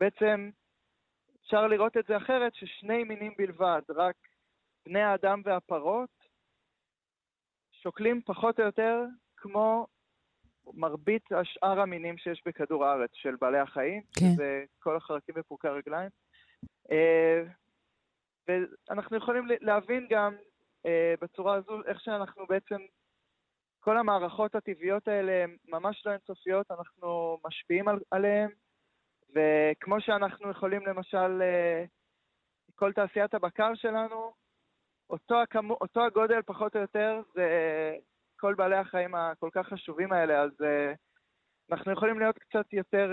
בעצם אפשר לראות את זה אחרת, ששני מינים בלבד, רק בני האדם והפרות, שוקלים פחות או יותר כמו מרבית השאר המינים שיש בכדור הארץ של בעלי החיים, כן. שזה כל החרקים ופורקי הרגליים. אה, ואנחנו יכולים להבין גם בצורה הזו איך שאנחנו בעצם, כל המערכות הטבעיות האלה הן ממש לא אינסופיות, אנחנו משפיעים על, עליהן, וכמו שאנחנו יכולים למשל, אה, כל תעשיית הבקר שלנו, אותו, הכמו, אותו הגודל פחות או יותר זה כל בעלי החיים הכל כך חשובים האלה, אז uh, אנחנו יכולים להיות קצת יותר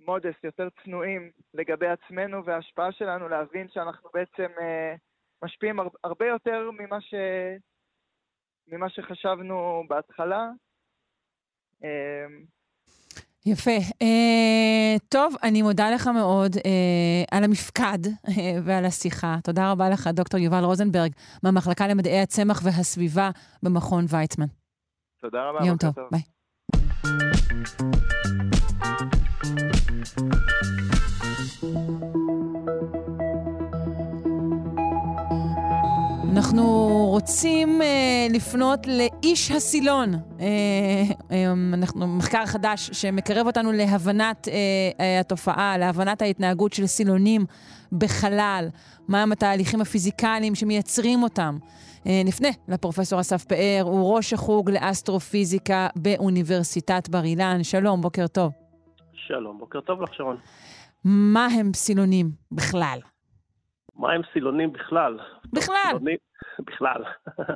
מודס, יותר צנועים לגבי עצמנו וההשפעה שלנו, להבין שאנחנו בעצם uh, משפיעים הר, הרבה יותר ממה, ש, ממה שחשבנו בהתחלה. Uh, יפה. Uh, טוב, אני מודה לך מאוד uh, על המפקד uh, ועל השיחה. תודה רבה לך, דוקטור יובל רוזנברג, מהמחלקה למדעי הצמח והסביבה במכון ויצמן. תודה רבה, יום טוב. טוב. ביי. אנחנו רוצים אה, לפנות לאיש הסילון. אה, אה, אנחנו, מחקר חדש שמקרב אותנו להבנת אה, אה, התופעה, להבנת ההתנהגות של סילונים בחלל, מהם התהליכים הפיזיקליים שמייצרים אותם. אה, נפנה לפרופסור אסף פאר, הוא ראש החוג לאסטרופיזיקה באוניברסיטת בר אילן. שלום, בוקר טוב. שלום, בוקר טוב לך, שרון. מה הם סילונים בכלל? מה הם סילונים בכלל? בכלל. בכלל.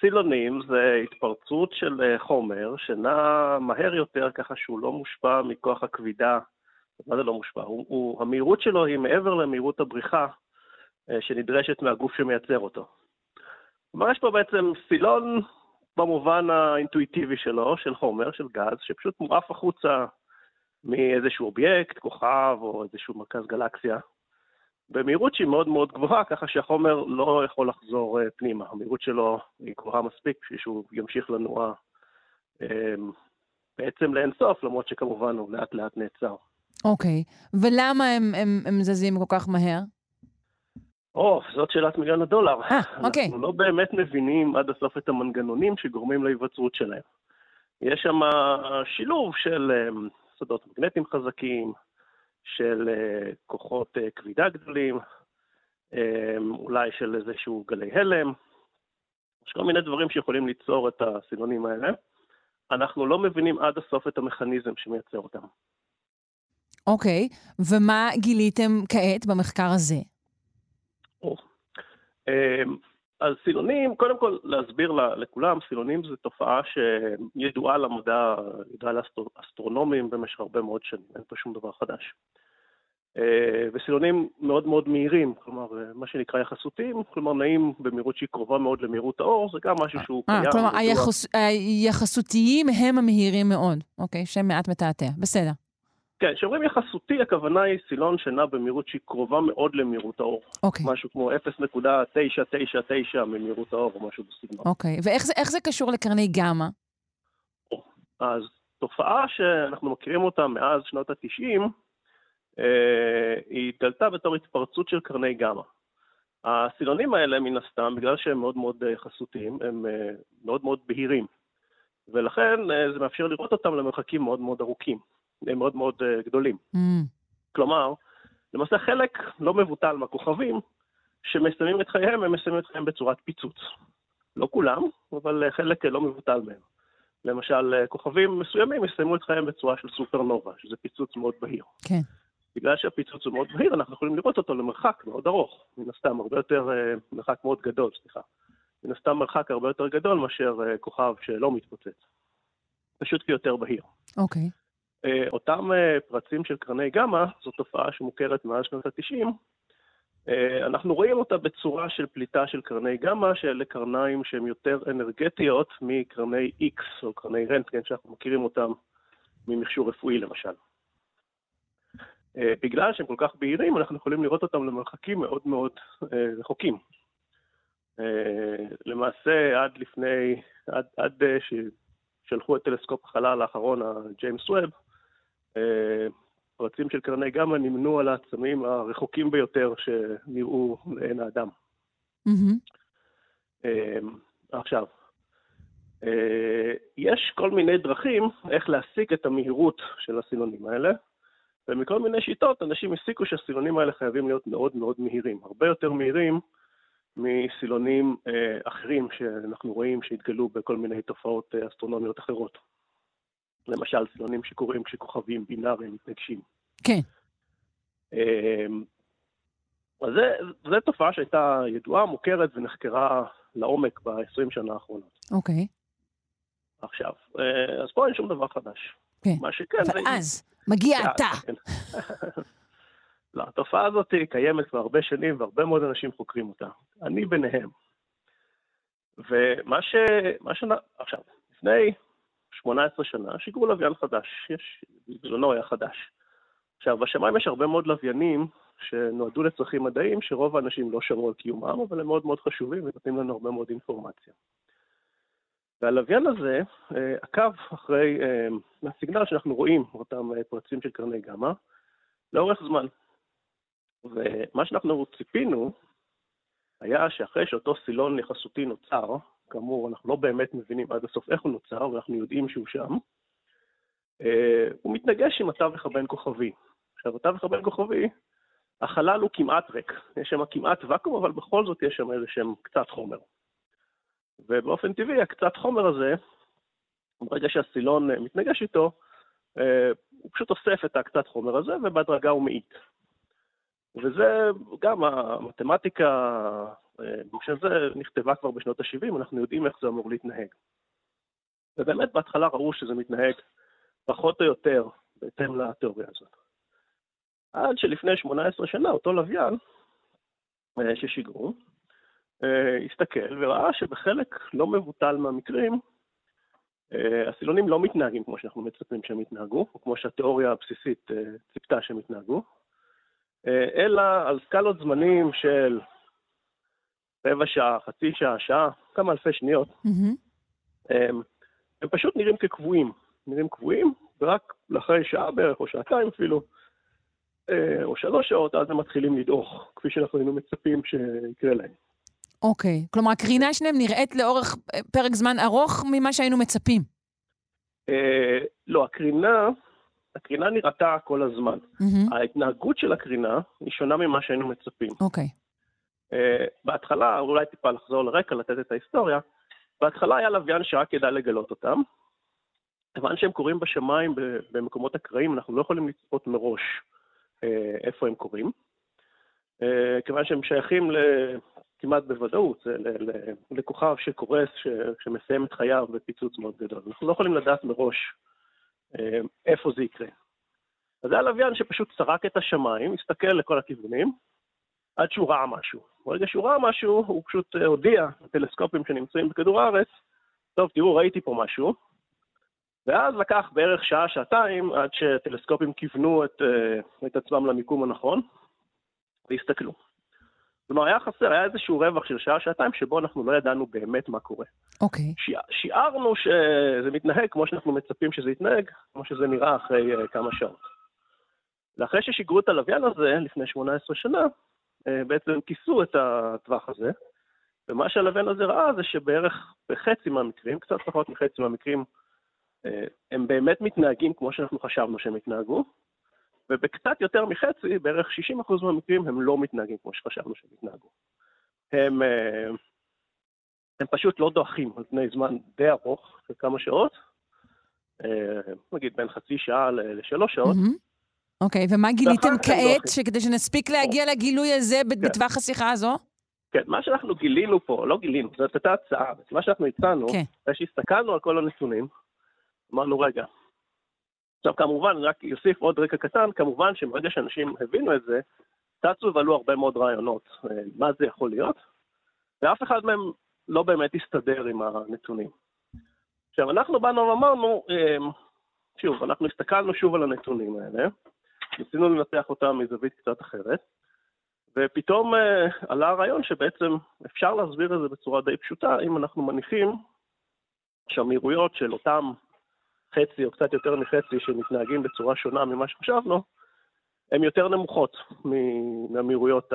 סילונים זה התפרצות של אה, חומר שנע מהר יותר ככה שהוא לא מושפע מכוח הכבידה. מה זה לא מושפע? הוא, הוא, המהירות שלו היא מעבר למהירות הבריחה אה, שנדרשת מהגוף שמייצר אותו. כלומר, יש פה בעצם סילון במובן האינטואיטיבי שלו, של חומר, של גז, שפשוט מועף החוצה מאיזשהו אובייקט, כוכב או איזשהו מרכז גלקסיה, במהירות שהיא מאוד מאוד גבוהה, ככה שהחומר לא יכול לחזור uh, פנימה. המהירות שלו היא גבוהה מספיק בשביל שהוא ימשיך לנוע um, בעצם לאינסוף, למרות שכמובן הוא לאט לאט נעצר. אוקיי, okay. ולמה הם, הם, הם זזים כל כך מהר? או, oh, זאת שאלת מיליון הדולר. אה, אוקיי. אנחנו לא באמת מבינים עד הסוף את המנגנונים שגורמים להיווצרות שלהם. יש שם שילוב של um, שדות מגנטיים חזקים, של אה, כוחות אה, כבידה גדולים, אה, אולי של איזשהו גלי הלם. יש כל מיני דברים שיכולים ליצור את הסילונים האלה. אנחנו לא מבינים עד הסוף את המכניזם שמייצר אותם. אוקיי, okay. ומה גיליתם כעת במחקר הזה? או. אז סילונים, קודם כל להסביר לכולם, סילונים זו תופעה שידועה למדע, ידועה לאסטרונומים במשך הרבה מאוד שנים, אין פה שום דבר חדש. אה, וסילונים מאוד מאוד מהירים, כלומר, אה, מה שנקרא יחסותיים, כלומר נעים במהירות שהיא קרובה מאוד למהירות האור, זה גם משהו שהוא 아, אה, קיים. כלומר, היחס... היחסותיים הם המהירים מאוד, אוקיי? שם מעט מתעתע, בסדר. כן, כשאומרים יחסותי, הכוונה היא סילון שנע במהירות שהיא קרובה מאוד למהירות האור. אוקיי. משהו כמו 0.999 ממהירות האור או משהו בסגנון. אוקיי, ואיך זה, זה קשור לקרני גמא? אז תופעה שאנחנו מכירים אותה מאז שנות ה-90, אה, היא התגלתה בתור התפרצות של קרני גמא. הסילונים האלה, מן הסתם, בגלל שהם מאוד מאוד אה, חסותיים, הם אה, מאוד מאוד בהירים. ולכן זה מאפשר לראות אותם למרחקים מאוד מאוד ארוכים, הם מאוד מאוד גדולים. Mm. כלומר, למעשה חלק לא מבוטל מהכוכבים שמסיימים את חייהם, הם מסיימים את חייהם בצורת פיצוץ. לא כולם, אבל חלק לא מבוטל מהם. למשל, כוכבים מסוימים יסיימו את חייהם בצורה של סופרנובה, שזה פיצוץ מאוד בהיר. כן. בגלל שהפיצוץ הוא מאוד מהיר, אנחנו יכולים לראות אותו למרחק מאוד ארוך, מן הסתם, הרבה יותר, אה, מרחק מאוד גדול, סליחה. מן הסתם מרחק הרבה יותר גדול מאשר אה, כוכב שלא מתפוצץ. פשוט כי יותר בהיר. אוקיי. Okay. אה, אותם פרצים של קרני גמא, זו תופעה שמוכרת מאז שנות ה-90. אנחנו רואים אותה בצורה של פליטה של קרני גמא, שאלה קרניים שהן יותר אנרגטיות מקרני X, או קרני רנטגן, שאנחנו מכירים אותם ממכשור רפואי למשל. אה, בגלל שהם כל כך בהירים, אנחנו יכולים לראות אותם למרחקים מאוד מאוד אה, רחוקים. למעשה, עד לפני, עד, עד ששלחו את טלסקופ החלל האחרון, הג'יימס ווב, פרצים של קרני גמא נמנו על העצמים הרחוקים ביותר שנראו לעין האדם. Mm-hmm. עכשיו, יש כל מיני דרכים איך להסיק את המהירות של הסילונים האלה, ומכל מיני שיטות אנשים הסיקו שהסילונים האלה חייבים להיות מאוד מאוד מהירים, הרבה יותר מהירים מסילונים אה, אחרים שאנחנו רואים שהתגלו בכל מיני תופעות אה, אסטרונומיות אחרות. למשל, סילונים שקורים כשכוכבים בינאריים מתנגשים. כן. אה, אז זו תופעה שהייתה ידועה, מוכרת ונחקרה לעומק ב-20 שנה האחרונות. אוקיי. עכשיו, אה, אז פה אין שום דבר חדש. כן. מה שכן... אבל זה... אז, מגיע אתה. כן. לא, התופעה הזאת קיימת כבר הרבה שנים והרבה מאוד אנשים חוקרים אותה. אני ביניהם. ומה ש... מה ש... עכשיו, לפני 18 שנה שיגרו לוויין חדש. יש... בזמנו היה חדש. עכשיו, בשמיים יש הרבה מאוד לוויינים שנועדו לצרכים מדעיים, שרוב האנשים לא שמעו על קיומם, אבל הם מאוד מאוד חשובים ונותנים לנו הרבה מאוד אינפורמציה. והלוויין הזה אה, עקב אחרי אה, הסיגנל שאנחנו רואים, אותם אה, פרצים של קרני גמא, לאורך זמן. ומה שאנחנו ציפינו היה שאחרי שאותו סילון יחסותי נוצר, כאמור, אנחנו לא באמת מבינים עד הסוף איך הוא נוצר, ואנחנו יודעים שהוא שם, הוא מתנגש עם התווך הבין כוכבי. עכשיו, התווך הבין כוכבי, החלל הוא כמעט ריק, יש שם כמעט ואקום, אבל בכל זאת יש שם איזה שהם קצת חומר. ובאופן טבעי, הקצת חומר הזה, ברגע שהסילון מתנגש איתו, הוא פשוט אוסף את הקצת חומר הזה, ובהדרגה הוא מאית. וזה גם המתמטיקה, בשביל זה נכתבה כבר בשנות ה-70, אנחנו יודעים איך זה אמור להתנהג. ובאמת בהתחלה ראו שזה מתנהג פחות או יותר בהתאם לתיאוריה הזאת. עד שלפני 18 שנה אותו לוויין ששיגרו, הסתכל וראה שבחלק לא מבוטל מהמקרים, הסילונים לא מתנהגים כמו שאנחנו מצפים שהם יתנהגו, או כמו שהתיאוריה הבסיסית ציפתה שהם יתנהגו, אלא על סקלות זמנים של רבע שעה, חצי שעה, שעה, כמה אלפי שניות, mm-hmm. הם, הם פשוט נראים כקבועים, נראים קבועים, ורק לאחרי שעה בערך, או שעתיים אפילו, או שלוש שעות, אז הם מתחילים לדעוך, כפי שאנחנו היינו מצפים שיקרה להם. אוקיי, כלומר הקרינה שלהם נראית לאורך פרק זמן ארוך ממה שהיינו מצפים. אה, לא, הקרינה, הקרינה נראתה כל הזמן. Mm-hmm. ההתנהגות של הקרינה היא שונה ממה שהיינו מצפים. אוקיי. אה, בהתחלה, אולי טיפה לחזור לרקע, לתת את ההיסטוריה, בהתחלה היה לוויין שרק כדאי לגלות אותם. כיוון שהם קורים בשמיים במקומות אקראיים, אנחנו לא יכולים לצפות מראש אה, איפה הם קורים. אה, כיוון שהם שייכים כמעט בוודאות לכוכב שקורס, שמסיים את חייו בפיצוץ מאוד גדול. אנחנו לא יכולים לדעת מראש אה, איפה זה יקרה. אז זה היה לוויין שפשוט סרק את השמיים, הסתכל לכל הכיוונים, עד שהוא ראה משהו. ברגע שהוא ראה משהו, הוא פשוט אה, הודיע לטלסקופים שנמצאים בכדור הארץ, טוב, תראו, ראיתי פה משהו. ואז לקח בערך שעה-שעתיים עד שטלסקופים כיוונו את, אה, את עצמם למיקום הנכון, והסתכלו. כלומר, היה חסר, היה איזשהו רווח של שעה-שעתיים שבו אנחנו לא ידענו באמת מה קורה. אוקיי. Okay. שיערנו שזה מתנהג כמו שאנחנו מצפים שזה יתנהג, כמו שזה נראה אחרי uh, כמה שעות. ואחרי ששיגרו את הלוויין הזה, לפני 18 שנה, בעצם כיסו את הטווח הזה, ומה שהלוויין הזה ראה זה שבערך בחצי מהמקרים, קצת פחות מחצי מהמקרים, uh, הם באמת מתנהגים כמו שאנחנו חשבנו שהם יתנהגו, ובקצת יותר מחצי, בערך 60% מהמקרים, הם לא מתנהגים כמו שחשבנו שהם יתנהגו. הם, אה, הם פשוט לא דועכים על פני זמן די ארוך, של כמה שעות, אה, נגיד בין חצי שעה לשלוש שעות. אוקיי, ומה גיליתם כעת, שכדי שנספיק להגיע לגילוי הזה כן. בטווח השיחה הזו? כן, מה שאנחנו גילינו פה, לא גילינו, זאת הייתה הצעה, מה שאנחנו הצענו, כן. אחרי שהסתכלנו על כל הנתונים, אמרנו, רגע, עכשיו כמובן, רק אוסיף עוד רקע קטן, כמובן שברגע שאנשים הבינו את זה, צצו ועלו הרבה מאוד רעיונות אה, מה זה יכול להיות, ואף אחד מהם לא באמת הסתדר עם הנתונים. עכשיו, אנחנו באנו ואמרנו, אה, שוב, אנחנו הסתכלנו שוב על הנתונים האלה, ניסינו לנתח אותם מזווית קצת אחרת, ופתאום אה, עלה הרעיון שבעצם אפשר להסביר את זה בצורה די פשוטה, אם אנחנו מניחים שהמהירויות של אותם חצי או קצת יותר מחצי שמתנהגים בצורה שונה ממה שחשבנו, הן יותר נמוכות מהמהירויות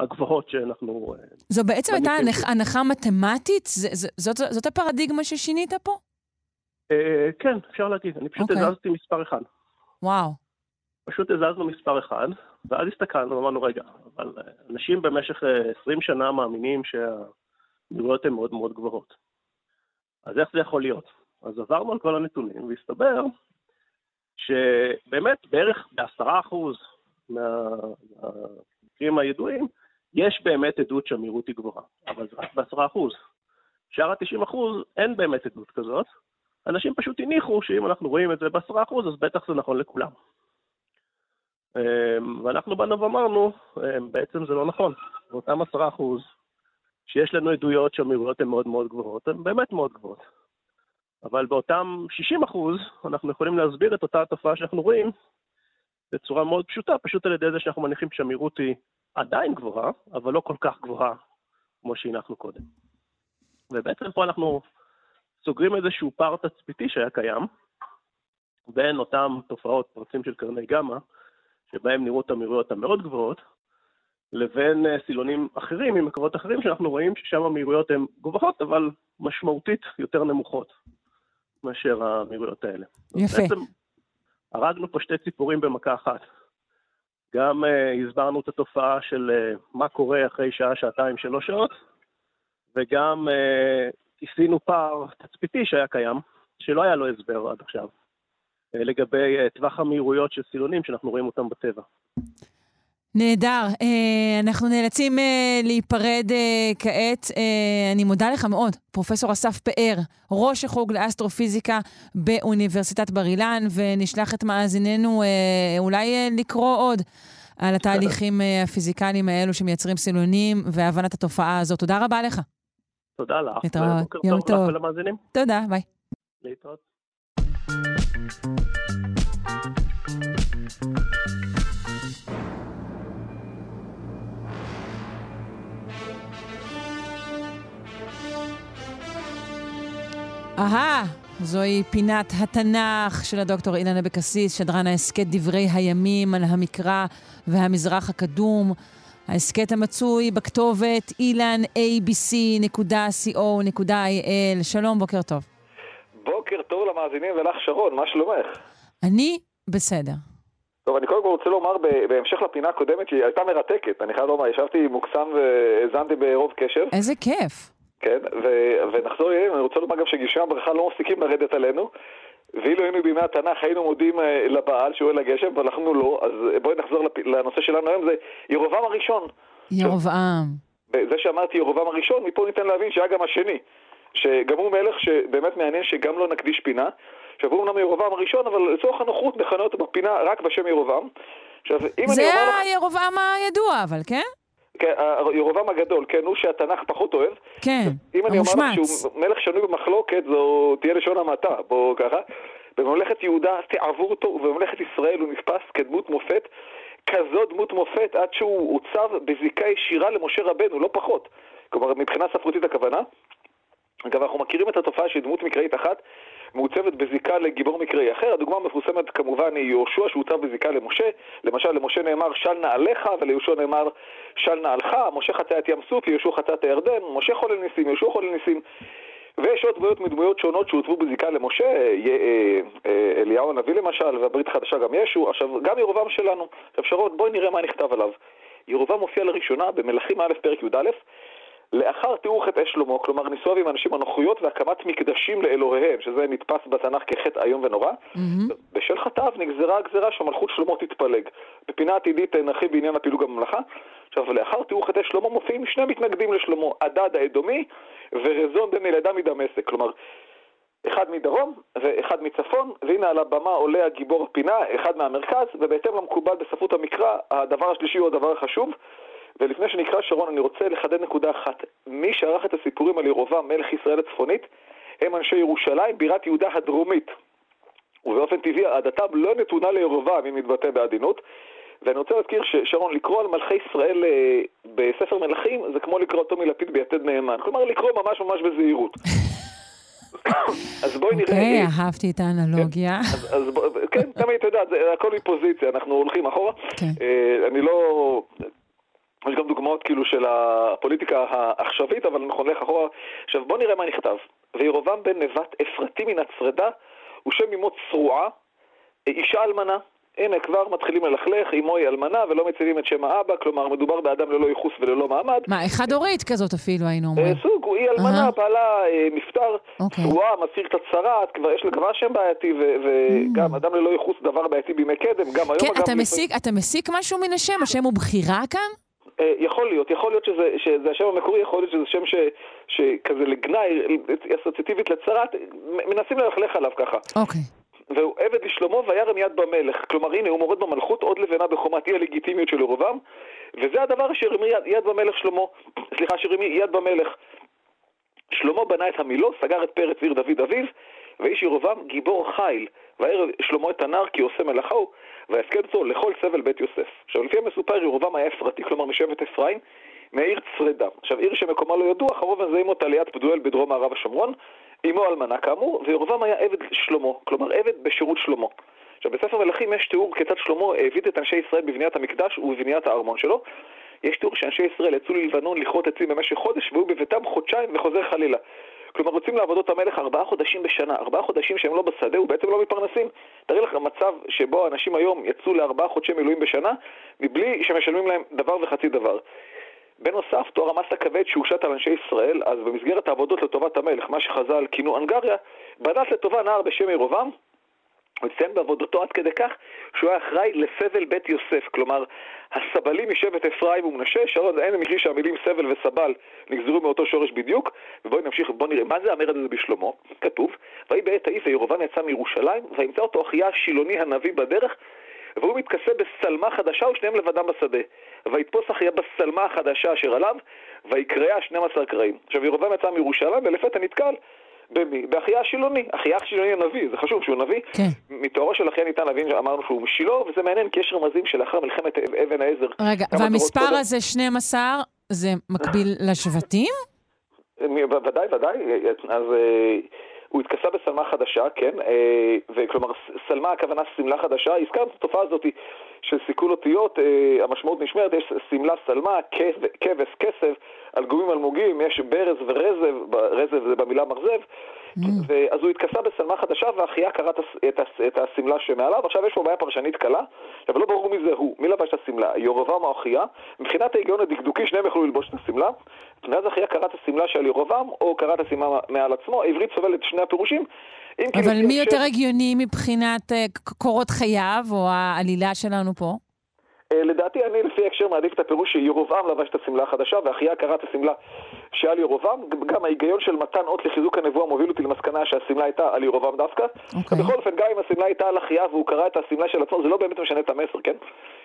הגבוהות שאנחנו... אה, זו בעצם הייתה הנח, הנחה מתמטית? ז, ז, זאת, זאת הפרדיגמה ששינית פה? אה, כן, אפשר להגיד. אני פשוט okay. אוקיי. הזזתי מספר אחד. וואו. פשוט הזזנו מספר אחד, ואז הסתכלנו ואמרנו, רגע, אבל אה, אנשים במשך 20 שנה מאמינים שהמהירויות הן מאוד מאוד גבוהות. אז איך זה יכול להיות? אז עברנו על כל הנתונים, והסתבר שבאמת בערך בעשרה אחוז מהמקרים הידועים, יש באמת עדות שהמהירות היא גבוהה, אבל זה רק בעשרה אחוז. שאר ה-90 אחוז אין באמת עדות כזאת. אנשים פשוט הניחו שאם אנחנו רואים את זה בעשרה אחוז, אז בטח זה נכון לכולם. אמ, ואנחנו באנו ואמרנו, אמ, בעצם זה לא נכון. באותם עשרה אחוז, שיש לנו עדויות שהמהירויות הן מאוד מאוד גבוהות, הן באמת מאוד גבוהות. אבל באותם 60 אחוז, אנחנו יכולים להסביר את אותה תופעה שאנחנו רואים בצורה מאוד פשוטה, פשוט על ידי זה שאנחנו מניחים שהמהירות היא עדיין גבוהה, אבל לא כל כך גבוהה כמו שהנחנו קודם. ובעצם פה אנחנו סוגרים איזשהו פער תצפיתי שהיה קיים בין אותן תופעות, פרצים של קרני גמא, שבהם נראו את המהירויות המאוד גבוהות, לבין אה, סילונים אחרים ממקורות אחרים שאנחנו רואים ששם המהירויות הן גבוהות, אבל משמעותית יותר נמוכות מאשר המהירויות האלה. יפה. בעצם הרגנו פה שתי ציפורים במכה אחת. גם uh, הסברנו את התופעה של uh, מה קורה אחרי שעה, שעתיים, שלוש שעות, וגם uh, כיסינו פער תצפיתי שהיה קיים, שלא היה לו הסבר עד עכשיו, לגבי uh, טווח המהירויות של סילונים שאנחנו רואים אותם בטבע. נהדר. אה, אנחנו נאלצים אה, להיפרד אה, כעת. אני מודה לך מאוד, פרופ' אסף פאר, ראש החוג לאסטרופיזיקה באוניברסיטת בר אילן, ונשלח את מאזיננו אולי לקרוא עוד על התהליכים הפיזיקליים האלו שמייצרים סילונים והבנת התופעה הזאת. תודה רבה לך. תודה לך. להתראות. יום טוב. תודה, ביי. להתראות. אהה, זוהי פינת התנ"ך של הדוקטור אילן אבקסיס, שדרן ההסכת דברי הימים על המקרא והמזרח הקדום. ההסכת המצוי בכתובת ilanabc.co.il. שלום, בוקר טוב. בוקר טוב למאזינים ולך, שרון, מה שלומך? אני בסדר. טוב, אני קודם כל רוצה לומר, בהמשך לפינה הקודמת, שהיא הייתה מרתקת. אני חייב לומר, ישבתי מוקסם והאזנתי ברוב קשב. איזה כיף. כן, ו- ונחזור אלינו, אני רוצה לומר גם שגשמי הברכה לא מפסיקים לרדת עלינו. ואילו היינו בימי התנ"ך, היינו מודים uh, לבעל שהוא אל הגשם, ואנחנו לא, אז בואי נחזור לפ... לנושא שלנו היום, זה ירובעם הראשון. ירובעם. זה שאמרתי ירובעם הראשון, מפה ניתן להבין שהיה גם השני. שגם הוא מלך שבאמת מעניין שגם לא נקדיש פינה. עכשיו הוא אמנם ירובעם הראשון, אבל לצורך הנוחות נכנה אותו בפינה רק בשם ירובעם. עכשיו, אם אני אומר לך... זה הירובעם הידוע, אבל כן? כן, ירובעם הגדול, כן, הוא שהתנ"ך פחות אוהב. כן, אם אני אומר לך שהוא מלך שנוי במחלוקת, זו תהיה לשון המעטה, בואו ככה. בממלכת יהודה תעבור אותו, ובממלכת ישראל הוא נתפס כדמות מופת, כזו דמות מופת עד שהוא עוצב בזיקה ישירה למשה רבנו, לא פחות. כלומר, מבחינה ספרותית הכוונה. אגב, אנחנו מכירים את התופעה של דמות מקראית אחת מעוצבת בזיקה לגיבור מקראי אחר. הדוגמה המפורסמת כמובן היא יהושע שהוצב בזיקה למשה. למשל, למשה נאמר של נעליך וליהושע נאמר של נעלך. משה חצה את ים סוף, יהושע חצה את הירדן. משה חולל ניסים, יהושע חולל ניסים. ויש עוד דמויות מדמויות שונות שהוצבו בזיקה למשה, אה, אה, אליהו הנביא למשל, והברית החדשה גם ישו. עכשיו, גם ירובעם שלנו. עכשיו שרון, בואי נראה מה נכתב עליו. ירובעם מופיע לראשונה במלכים א' פרק י"א. לאחר תיאור חטאי שלמה, כלומר ניסויו עם אנשים הנוחויות והקמת מקדשים לאלוהיהם, שזה נתפס בתנ"ך כחטא איום ונורא, mm-hmm. בשל חטאיו נגזרה הגזרה שמלכות שלמה תתפלג. בפינה עתידית נרחיב בעניין הפילוג הממלכה. עכשיו, לאחר תיאור חטאי שלמה מופיעים שני מתנגדים לשלמה, הדד האדומי ורזון בן ילדה מדמשק. כלומר, אחד מדרום ואחד מצפון, והנה על הבמה עולה הגיבור הפינה, אחד מהמרכז, ובהתאם למקובל בספרות המקרא, הדבר השלישי הוא הדבר החשוב. ולפני שנקרא שרון, אני רוצה לחדד נקודה אחת. מי שערך את הסיפורים על ירובעם, מלך ישראל הצפונית, הם אנשי ירושלים, בירת יהודה הדרומית. ובאופן טבעי, עדתם לא נתונה לירובעם, אם נתבטא בעדינות, ואני רוצה להזכיר ששרון, לקרוא על מלכי ישראל אה, בספר מלכים זה כמו לקרוא טומי לפיד ביתד נאמן. כלומר, לקרוא ממש ממש בזהירות. אז בואי נראה... אוקיי, אה, אהבתי את האנלוגיה. אז, אז בוא, כן, תמיד, אתה יודע, זה הכל מפוזיציה, אנחנו הולכים אחורה. כן. אה, אני לא... יש גם דוגמאות כאילו של הפוליטיקה העכשווית, אבל אנחנו נלך אחורה. עכשיו בוא נראה מה נכתב. וירובעם בן נבט אפרתי מן הצרדה, ושם אמו צרועה, אישה אלמנה. הנה, כבר מתחילים ללכלך, אמו היא אלמנה ולא מציבים את שם האבא, כלומר, מדובר באדם ללא ייחוס וללא מעמד. מה, חד-הורית כזאת אפילו היינו אומרים. אה, סוג, היא אלמנה, אהה. בעלה אה, נפטר, אוקיי. צרועה, מסיר צרעת, כבר יש לה כבר שם בעייתי, ו- וגם אדם ללא ייחוס דבר בעייתי בימי קדם, גם היום כן, אגב... אתה מסיק, אתה מסיק משהו מן השם? השם הוא בחירה כאן? אה, יכול להיות, יכול להיות שזה, שזה השם המקורי, יכול להיות שזה שם ש, שכזה לגנאי, אסוציאטיבית לצרת, מנסים ללכלך עליו ככה. אוקיי. והוא עבד לשלמה וירם יד במלך. כלומר, הנה, הוא מורד במלכות עוד לבנה בחומת אי הלגיטימיות של ירובעם, וזה הדבר אשר המריא יד, יד במלך שלמה, סליחה, אשר המריא יד במלך. שלמה בנה את המילו, סגר את פרץ עיר דוד אביו, ואיש ירובעם גיבור חיל. וירא שלמה את הנער כי עושה מלאכה הוא, ויסכן אותו לכל סבל בית יוסף. עכשיו, לפי המסופר, ירובעם היה אפרתי, כלומר משבט אפרים, מהעיר צרדה. עכשיו, עיר שמקומה לא ידוע, הרוב מזהים אותה ליד פדואל בדרום מערב השומרון, אמו אלמנה כאמור, וירובעם היה עבד שלמה, כלומר עבד בשירות שלמה. עכשיו, בספר מלכים יש תיאור כיצד שלמה העביד את אנשי ישראל בבניית המקדש ובבניית הארמון שלו. יש תיאור שאנשי ישראל יצאו ללבנון לכרות עצים במשך חודש והיו בביתם חודשיים וחוזר חלילה. כלומר, יוצאים לעבודות המלך ארבעה חודשים בשנה, ארבעה חודשים שהם לא בשדה ובעצם לא מתפרנסים. תארי לך מצב שבו אנשים היום יצאו לארבעה חודשי מילואים בשנה, מבלי שמשלמים להם דבר וחצי דבר. בנוסף, תואר המס הכבד שהושת על אנשי ישראל, אז במסגרת העבודות לטובת המלך, מה שחז"ל כינו הנגריה, בנת לטובה נער בשם ירובעם, הוא הציין בעבודתו עד כדי כך שהוא היה אחראי לסבל בית יוסף, כלומר, הסבלים משבט אפרים ומנשה, שרון אין מקרי שהמילים סבל וסבל נגזרו מאותו שורש בדיוק, ובואי נמשיך, בואו נראה, מה זה המרד הזה בשלמה? כתוב, ויהי בעת ההיא וירובעם יצא מירושלים, וימצא אותו אחיה השילוני הנביא בדרך, והוא מתכסה בשלמה חדשה ושניהם לבדם בשדה. ויתפוס אחיה בשלמה החדשה אשר עליו, ויקרע 12 קרעים. עכשיו ירובעם יצא מירושלים ולפתע נתקל במי? באחיה השילוני. אחיה השילוני הנביא, זה חשוב שהוא נביא. כן. מתוארו של אחיה ניתן להבין שאמרנו שהוא משילה, וזה מעניין כי יש רמזים שלאחר מלחמת אבן העזר. רגע, והמספר הזה, 12, זה מקביל לשבטים? ודאי, ודאי. אז אה, הוא התכסה בשלמה חדשה, כן? אה, וכלומר, שלמה הכוונה שמלה חדשה. הזכרנו את התופעה הזאת של סיכול אותיות, אה, המשמעות נשמרת, יש שמלה, שלמה, כב- כבש, כסף, אלגומים אלמוגים, יש ברז ורזב, רזב זה במילה מרזב. ואז הוא התכסה בשלמה חדשה ואחיה קרא את את השמלה שמעליו. עכשיו יש פה בעיה פרשנית קלה, אבל לא ברור מי זה הוא, מי לבש את השמלה, ירובעם או אחיה. מבחינת ההיגיון הדקדוקי שניהם יכלו ללבוש את השמלה. ואז אחיה קרא את השמלה של ירובעם, או קרא את השמלה מעל עצמו. העברית סובלת שני הפירושים. אבל מי יותר הגיוני מבחינת אה, קורות חייו, או העלילה שלנו פה? אה, לדעתי אני לפי ההקשר מעדיף את הפירוש שירובעם לבש את השמלה החדשה ואחיה קרא את השמלה שעל ירובעם. גם ההיגיון של מתן אות לחיזוק הנבואה מוביל אותי למסקנה שהשמלה הייתה על ירובעם דווקא. אוקיי. בכל אופן, גם אם השמלה הייתה על אחיה והוא קרא את השמלה של עצמו, זה לא באמת משנה את המסר, כן?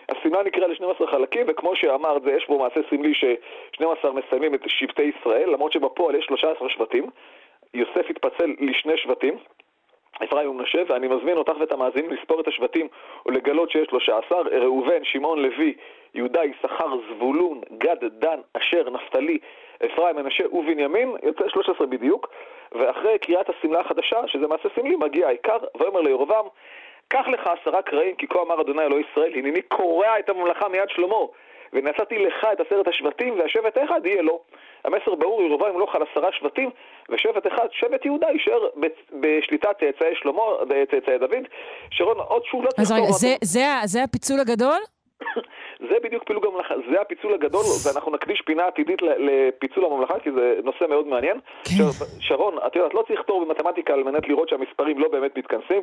השמלה נקראה ל-12 חלקים, וכמו שאמרת, זה יש בו מעשה סמלי ש-12 מסיימים את שבטי ישראל, למרות שבפועל יש 13 שבטים. יוסף התפצל לשני שבטים. אפרים ומנשה, ואני מזמין אותך ואת המאזינים לספור את השבטים ולגלות שיש 13, ראובן, שמעון, לוי, יהודה, יששכר, זבולון, גד, דן, אשר, נפתלי, אפרים, מנשה ובנימין, יוצא 13 בדיוק, ואחרי קריאת השמלה החדשה, שזה מעשה סמלי, מגיע העיקר, ויאמר לירובעם, קח לך עשרה קרעים, כי כה אמר אדוני אלוהי ישראל, הנני קורע את הממלכה מיד שלמה, ונשאתי לך את עשרת השבטים, והשבט האחד יהיה לו. המסר ברור, ירובעם ימלוך על עשרה שבטים, ושבט אחד, שבט יהודה, יישאר בשליטת צאצאי שלמה, צאצאי דוד. שרון, עוד שוב לא צריך אז רגע, זה- זה זה הפיצול הגדול? זה בדיוק פילוג הממלכה, זה הפיצול הגדול, ואנחנו נקדיש פינה עתידית לפיצול הממלכה, כי זה נושא מאוד מעניין. עכשיו, שרון, את יודעת, לא צריך לכתוב במתמטיקה על מנת לראות שהמספרים לא באמת מתכנסים.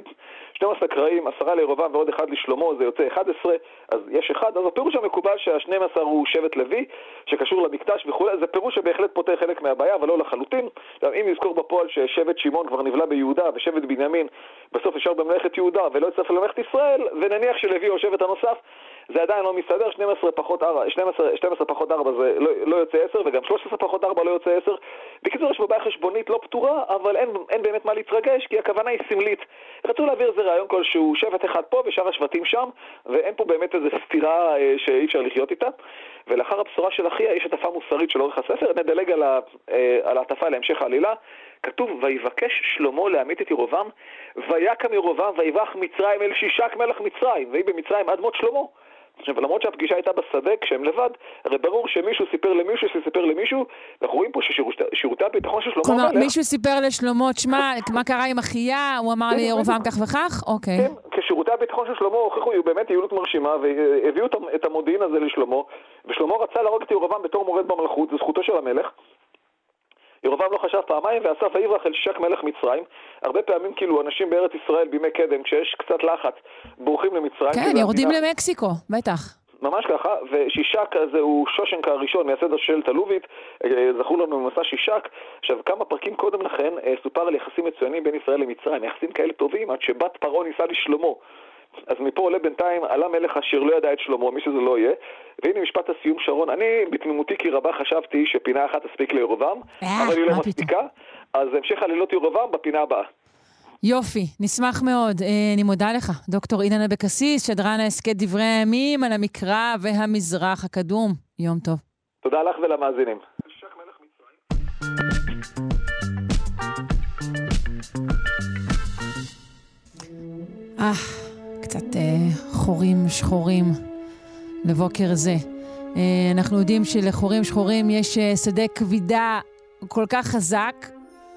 12 קרעים, 10 לירובעם ועוד אחד לשלמה, זה יוצא 11, אז יש אחד, אז הפירוש המקובל שה-12 הוא שבט לוי, שקשור למקדש וכולי, זה פירוש שבהחלט פותר חלק מהבעיה, אבל לא לחלוטין. אם נזכור בפועל ששבט שמעון כבר נבלע ביהודה, ושבט בנימין בסוף נשאר בממלכת יהודה ולא יצטרף לממלכת ישראל, ונניח שלוי הוא השבט הנוסף, זה עדיין לא מסתדר, 12 פחות 4, 12, 12 פחות 4 זה לא, לא יוצא 10, וגם 13 פחות 4 לא יוצא 10. בקיצור, יש פה בעיה חשבונית לא פתורה, אבל אין, אין באמת מה להתרגש, כי הכוונה היא סמלית. רצו להעביר איזה רעיון כלשהו, שבט אחד פה ושאר השבטים שם, ואין פה באמת איזו סתירה אה, שאי אפשר לחיות איתה. ולאחר הבשורה של אחיה יש הטפה מוסרית של אורך הספר, נדלג אה, על ההטפה להמשך העלילה. כתוב, ויבקש שלמה להמית את ירובעם, ויקם ירובעם ויברח מצרים אל שישק מלך מצרים, ויהי במצרים עד מות שלמה. עכשיו, למרות שהפגישה הייתה בשדה כשהם לבד, הרי ברור שמישהו סיפר למישהו שסיפר למישהו, אנחנו רואים פה ששירותי הביטחון של שלמה כלומר, מישהו סיפר לשלמה, תשמע, מה קרה עם אחיה? הוא אמר לירובעם כך וכך? אוקיי. כן, כשירותי הביטחון של שלמה הוכיחו באמת יעילות מרשימה, והביאו את המודיעין הזה לשלמה, ושלמה רצה להרוג את ירובעם בתור מורד במלכות, זו זכותו של המלך. ירובעם לא חשב פעמיים ועשה ויברח אל שישק מלך מצרים. הרבה פעמים כאילו אנשים בארץ ישראל בימי קדם, כשיש קצת לחץ, בורחים למצרים. כן, יורדים המדינה... למקסיקו, בטח. ממש ככה, ושישק הזה הוא שושנקה הראשון מייסד השושלת הלובית, אה, זכו לנו במסע שישק. עכשיו, כמה פרקים קודם לכן אה, סופר על יחסים מצוינים בין ישראל למצרים, יחסים כאלה טובים עד שבת פרעה ניסה לשלמה. אז מפה עולה בינתיים, עלה מלך אשר לא ידע את שלמה, מי שזה לא יהיה. והנה משפט הסיום, שרון. אני בתמימותי כי רבה חשבתי שפינה אחת תספיק לירובעם, אה, אבל היא לא מספיקה. אז המשך עלילות ירובעם בפינה הבאה. יופי, נשמח מאוד. אה, אני מודה לך, דוקטור אילן אבקסיס, שדרן ההסכת דברי הימים על המקרא והמזרח הקדום. יום טוב. תודה לך ולמאזינים. אה. קצת אה, חורים שחורים לבוקר זה. אה, אנחנו יודעים שלחורים שחורים יש אה, שדה כבידה כל כך חזק,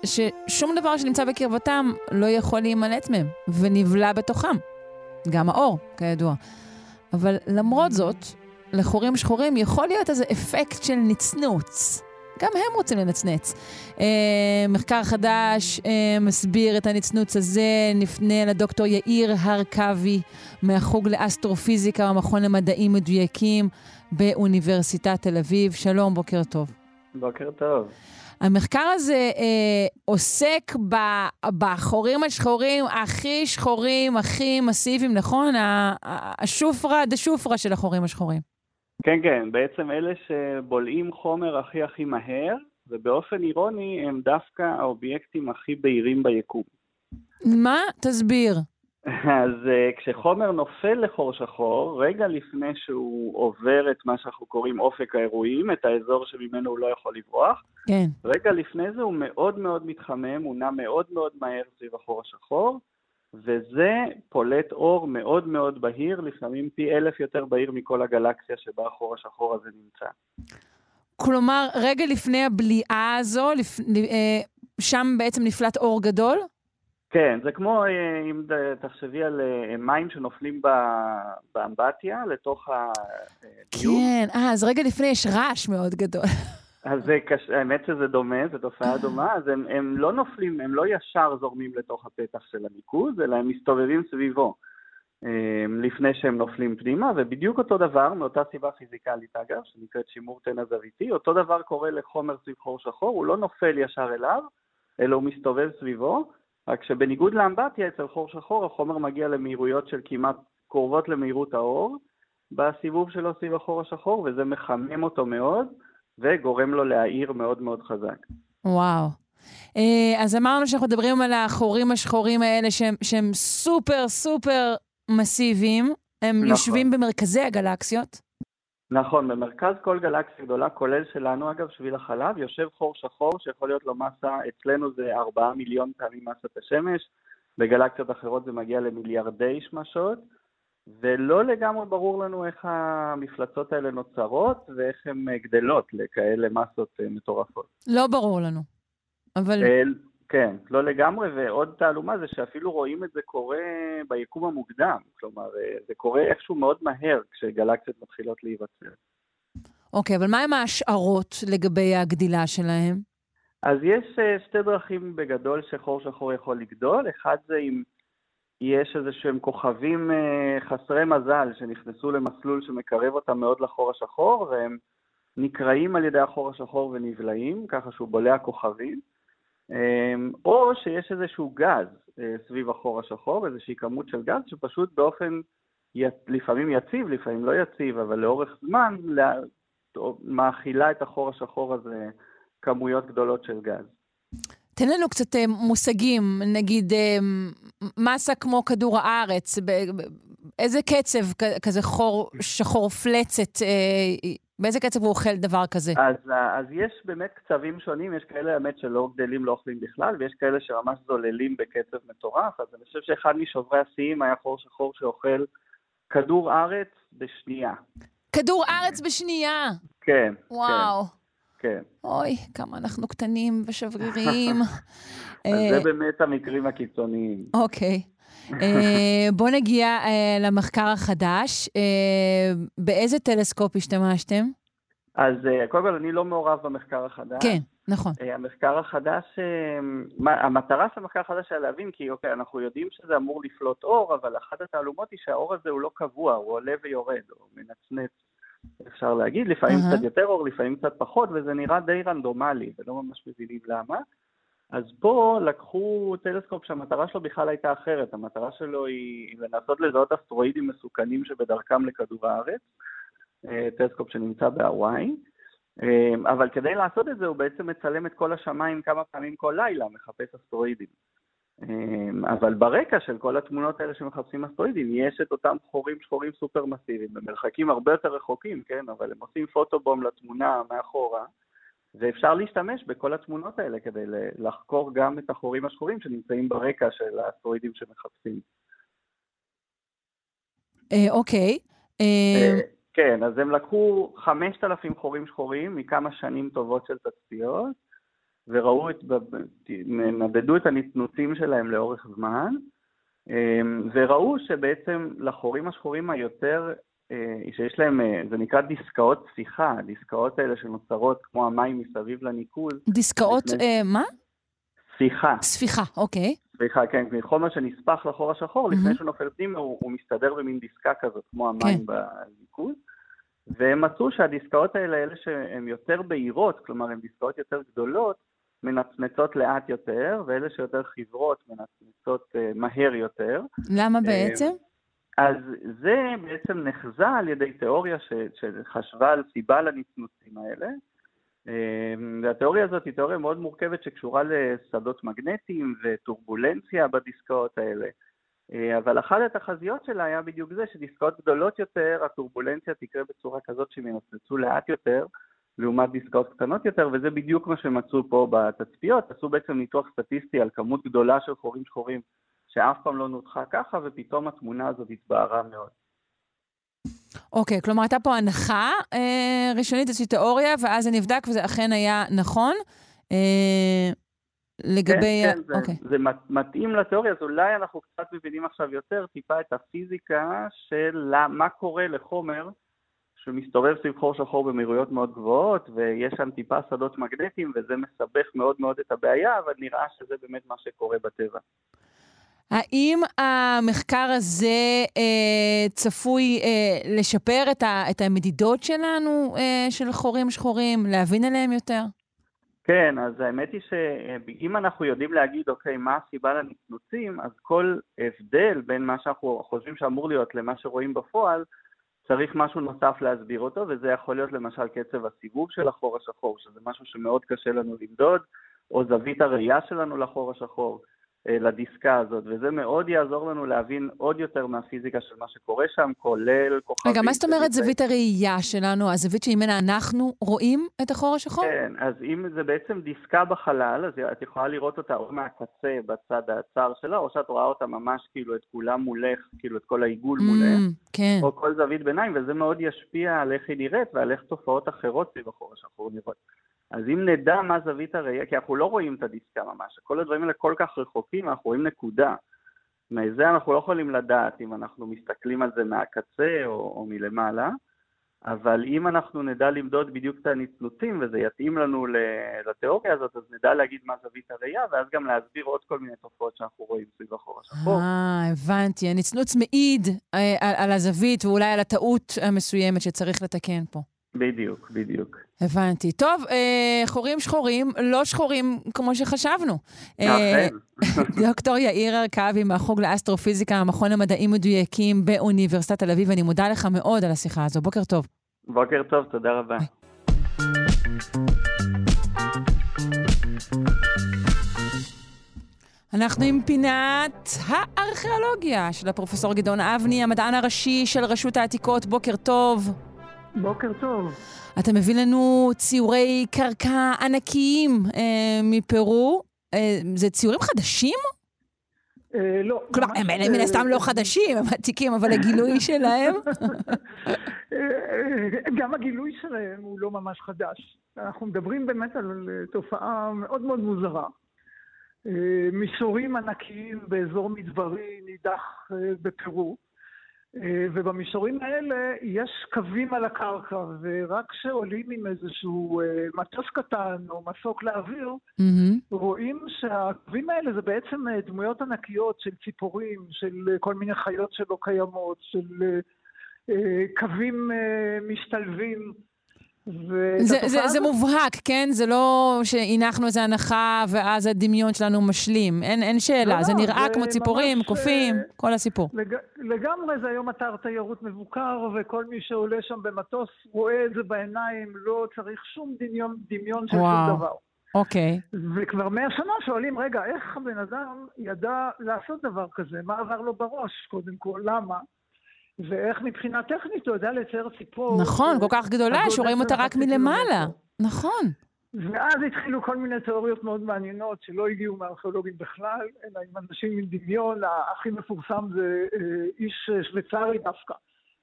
ששום דבר שנמצא בקרבתם לא יכול להימלט מהם, ונבלע בתוכם. גם האור, כידוע. אבל למרות זאת, לחורים שחורים יכול להיות איזה אפקט של נצנוץ. גם הם רוצים לנצנץ. אה, מחקר חדש אה, מסביר את הנצנוץ הזה, נפנה לדוקטור יאיר הרכבי מהחוג לאסטרופיזיקה במכון למדעים מדויקים באוניברסיטת תל אביב. שלום, בוקר טוב. בוקר טוב. המחקר הזה אה, עוסק ב, בחורים השחורים הכי שחורים, הכי מסיביים, נכון? השופרה דה שופרה של החורים השחורים. כן, כן, בעצם אלה שבולעים חומר הכי הכי מהר, ובאופן אירוני הם דווקא האובייקטים הכי בהירים ביקום. מה? תסביר. אז uh, כשחומר נופל לחור שחור, רגע לפני שהוא עובר את מה שאנחנו קוראים אופק האירועים, את האזור שממנו הוא לא יכול לברוח, כן. רגע לפני זה הוא מאוד מאוד מתחמם, הוא נע מאוד מאוד מהר סביב החור השחור, וזה פולט אור מאוד מאוד בהיר, לפעמים פי אלף יותר בהיר מכל הגלקסיה שבה החור השחור הזה נמצא. כלומר, רגע לפני הבליעה הזו, לפ... אה, שם בעצם נפלט אור גדול? כן, זה כמו אה, אם תחשבי על אה, מים שנופלים באמבטיה לתוך הביוב. כן, אה, אז רגע לפני יש רעש מאוד גדול. אז זה קש... האמת שזה דומה, זו תופעה דומה, אז הם, הם לא נופלים, הם לא ישר זורמים לתוך הפתח של הניקוז, אלא הם מסתובבים סביבו אמ, לפני שהם נופלים פנימה, ובדיוק אותו דבר, מאותה סיבה פיזיקלית אגב, שנקראת שימור תנע זוויתי, אותו דבר קורה לחומר סביב חור שחור, הוא לא נופל ישר אליו, אלא הוא מסתובב סביבו, רק שבניגוד לאמבטיה, אצל חור שחור החומר מגיע למהירויות של כמעט קרובות למהירות האור, בסיבוב שלו סביב החור השחור, וזה מחמם אותו מאוד. וגורם לו להעיר מאוד מאוד חזק. וואו. אה, אז אמרנו שאנחנו מדברים על החורים השחורים האלה שהם, שהם סופר סופר מסיביים. הם נכון. יושבים במרכזי הגלקסיות. נכון, במרכז כל גלקסיה גדולה, כולל שלנו אגב, שביל החלב, יושב חור שחור שיכול להיות לו מסה, אצלנו זה 4 מיליון פעמים מסת השמש, בגלקסיות אחרות זה מגיע למיליארדי שמשות. ולא לגמרי ברור לנו איך המפלצות האלה נוצרות ואיך הן גדלות לכאלה מסות אה, מטורפות. לא ברור לנו, אבל... אה, כן, לא לגמרי, ועוד תעלומה זה שאפילו רואים את זה קורה ביקום המוקדם, כלומר, אה, זה קורה איכשהו מאוד מהר כשגלקסיות מתחילות להיווצר. אוקיי, אבל מה עם ההשערות לגבי הגדילה שלהם? אז יש שתי דרכים בגדול שחור שחור יכול לגדול, אחד זה עם יש איזה שהם כוכבים אה, חסרי מזל שנכנסו למסלול שמקרב אותם מאוד לחור השחור, והם נקראים על ידי החור השחור ונבלעים, ככה שהוא בולע כוכבים, אמ, או שיש איזשהו גז אה, סביב החור השחור, איזושהי כמות של גז, שפשוט באופן לפעמים יציב, לפעמים לא יציב, אבל לאורך זמן מאכילה את החור השחור הזה כמויות גדולות של גז. תן לנו קצת אה, מושגים, נגיד אה, מסה כמו כדור הארץ, באיזה קצב כזה חור שחור פלצת, אה, באיזה קצב הוא אוכל דבר כזה? אז, אז יש באמת קצבים שונים, יש כאלה האמת שלא גדלים, לא אוכלים בכלל, ויש כאלה שממש זוללים בקצב מטורף, אז אני חושב שאחד משוברי השיאים היה חור שחור שאוכל כדור ארץ בשנייה. כדור ארץ בשנייה? כן. וואו. כן. כן. אוי, כמה אנחנו קטנים ושבריריים. אז זה אה, באמת המקרים הקיצוניים. אוקיי. אה, בואו נגיע אה, למחקר החדש. באיזה טלסקופ השתמשתם? אז קודם כל, אני לא מעורב במחקר החדש. כן, נכון. המחקר החדש, המטרה של המחקר החדש היה להבין, כי אוקיי, אנחנו יודעים שזה אמור לפלוט אור, אבל אחת התעלומות היא שהאור הזה הוא לא קבוע, הוא עולה ויורד, הוא מנצנץ. אפשר להגיד, לפעמים uh-huh. קצת יותר אור, לפעמים קצת פחות, וזה נראה די רנדומלי, ולא ממש מבינים למה. אז פה לקחו טלסקופ שהמטרה שלו בכלל הייתה אחרת, המטרה שלו היא לנסות לזהות אסטרואידים מסוכנים שבדרכם לכדור הארץ, אה, טלסקופ שנמצא בהוואי, אה, אבל כדי לעשות את זה הוא בעצם מצלם את כל השמיים כמה פעמים כל לילה, מחפש אסטרואידים. אמ, אבל ברקע של כל התמונות האלה שמחפשים אסטרואידים, יש את אותם חורים שחורים סופר מסיביים, במרחקים הרבה יותר רחוקים, כן? אבל הם עושים photobomb לתמונה מאחורה, ואפשר להשתמש בכל התמונות האלה כדי לחקור גם את החורים השחורים שנמצאים ברקע של האסטרואידים שמחפשים. אה, אוקיי. אה, כן, אז הם לקחו 5,000 חורים שחורים מכמה שנים טובות של תצפיות, וראו את, מדדו את הנצנוצים שלהם לאורך זמן, אמ, וראו שבעצם לחורים השחורים היותר, אה, שיש להם, אה, זה נקרא דיסקאות שיחה, הדיסקאות האלה שנוצרות כמו המים מסביב לניקוז. דיסקאות, לפני... אה, מה? ספיחה. ספיחה, אוקיי. ספיחה, כן, חומר שנספח לחור השחור, mm-hmm. לפני שהוא נופל פנימה הוא, הוא מסתדר במין דיסקה כזאת, כמו המים כן. בניקוז. והם מצאו שהדיסקאות האלה, אלה שהן יותר בהירות, כלומר הן דיסקאות יותר גדולות, מנצנצות לאט יותר, ואלה שיותר חיוורות מנצנצות uh, מהר יותר. למה בעצם? אז זה בעצם נחזה על ידי תיאוריה ש, שחשבה על סיבה לנצנוצים האלה. והתיאוריה הזאת היא תיאוריה מאוד מורכבת שקשורה לשדות מגנטיים וטורבולנציה בדיסקאות האלה. אבל אחת התחזיות שלה היה בדיוק זה שדיסקאות גדולות יותר, הטורבולנציה תקרה בצורה כזאת שהם ינצנצו לאט יותר, לעומת דיסקאות קטנות יותר, וזה בדיוק מה שמצאו פה בתצפיות. עשו בעצם ניתוח סטטיסטי על כמות גדולה של חורים שחורים שאף פעם לא נותחה ככה, ופתאום התמונה הזאת התבהרה מאוד. אוקיי, okay, כלומר הייתה פה הנחה אה, ראשונית, איזושהי תיאוריה, ואז זה נבדק וזה אכן היה נכון. אה, לגבי... כן, כן, אוקיי. זה, זה מתאים לתיאוריה, אז אולי אנחנו קצת מבינים עכשיו יותר טיפה את הפיזיקה של מה קורה לחומר שמסתובב סביב חור שחור במהירויות מאוד גבוהות, ויש שם טיפה שדות מגנטיים, וזה מסבך מאוד מאוד את הבעיה, אבל נראה שזה באמת מה שקורה בטבע. האם המחקר הזה אה, צפוי אה, לשפר את, ה, את המדידות שלנו, אה, של חורים שחורים, להבין עליהם יותר? כן, אז האמת היא שאם אנחנו יודעים להגיד, אוקיי, מה הסיבה לנצנוצים, אז כל הבדל בין מה שאנחנו חושבים שאמור להיות למה שרואים בפועל, צריך משהו נוסף להסביר אותו, וזה יכול להיות למשל קצב הסיבוב של החור השחור, שזה משהו שמאוד קשה לנו למדוד, או זווית הראייה שלנו לחור השחור. אה, לדיסקה הזאת, וזה מאוד יעזור לנו להבין עוד יותר מהפיזיקה של מה שקורה שם, כולל כוכבים. רגע, מה זאת אומרת זווית הראייה שלנו, הזווית שממנה אנחנו רואים את החור השחור? כן, אז אם זה בעצם דיסקה בחלל, אז את יכולה לראות אותה או מהקצה בצד הצר שלה, או שאת רואה אותה ממש כאילו את כולה מולך, כאילו את כל העיגול mm, מולך, כן. או כל זווית ביניים, וזה מאוד ישפיע על איך היא נראית ועל איך תופעות אחרות סביב החור השחור נראות. אז אם נדע מה זווית הראייה, כי אנחנו לא רואים את הדיסקה ממש, כל הדברים האלה כל כך רחוקים, אנחנו רואים נקודה. מזה אנחנו לא יכולים לדעת אם אנחנו מסתכלים על זה מהקצה או, או מלמעלה, אבל אם אנחנו נדע למדוד בדיוק את הנצנוצים וזה יתאים לנו לתיאוריה הזאת, אז נדע להגיד מה זווית הראייה, ואז גם להסביר עוד כל מיני תופעות שאנחנו רואים סביב החור השחור. אה, הבנתי. הנצנוץ מעיד אה, על, על הזווית ואולי על הטעות המסוימת שצריך לתקן פה. בדיוק, בדיוק. הבנתי. טוב, אה, חורים שחורים, לא שחורים כמו שחשבנו. אכן. דוקטור יאיר ארכבי מהחוג לאסטרופיזיקה, המכון למדעים מדויקים באוניברסיטת תל אביב, אני מודה לך מאוד על השיחה הזו. בוקר טוב. בוקר טוב, תודה רבה. אנחנו עם פינת הארכיאולוגיה של הפרופסור גדעון אבני, המדען הראשי של רשות העתיקות. בוקר טוב. בוקר טוב. אתה מביא לנו ציורי קרקע ענקיים אה, מפרו. אה, זה ציורים חדשים? אה, לא. כלומר, הם ממש, מן אה, הסתם לא חדשים, הם עתיקים, אבל הגילוי שלהם... אה, גם הגילוי שלהם הוא לא ממש חדש. אנחנו מדברים באמת על אה, תופעה מאוד מאוד מוזרה. אה, מישורים ענקיים באזור מדברי נידח אה, בפרו, אה, ובמישורים האלה יש קווים על הקרקע, ורק כשעולים עם איזשהו אה, מטוס קטן או מסוק לאוויר, מהמם. רואים שהקווים האלה זה בעצם אה, דמויות ענקיות של ציפורים, של אה, כל מיני חיות שלא קיימות, של אה, אה, קווים אה, משתלבים. זה, זה, זה מובהק, כן? זה לא שהנחנו איזו הנחה ואז הדמיון שלנו משלים. אין, אין שאלה, לא, זה לא, נראה זה כמו ציפורים, ממש, קופים, אה, כל הסיפור. לג... לגמרי זה היום אתר תיירות מבוקר, וכל מי שעולה שם במטוס רואה את זה בעיניים, לא צריך שום דמיון, דמיון של וואו. שום דבר. אוקיי. וכבר מאה שנה שואלים, רגע, איך הבן אדם ידע לעשות דבר כזה? מה עבר לו בראש, קודם כל? למה? ואיך מבחינה טכנית הוא יודע לצייר ציפור. נכון, כל כך גדולה, שרואים אותה רק מלמעלה. נכון. ואז התחילו כל מיני תיאוריות מאוד מעניינות שלא הגיעו מארכיאולוגים בכלל, אלא עם אנשים עם דמיון. הכי מפורסם זה אה, איש אה, שוויצרי דווקא,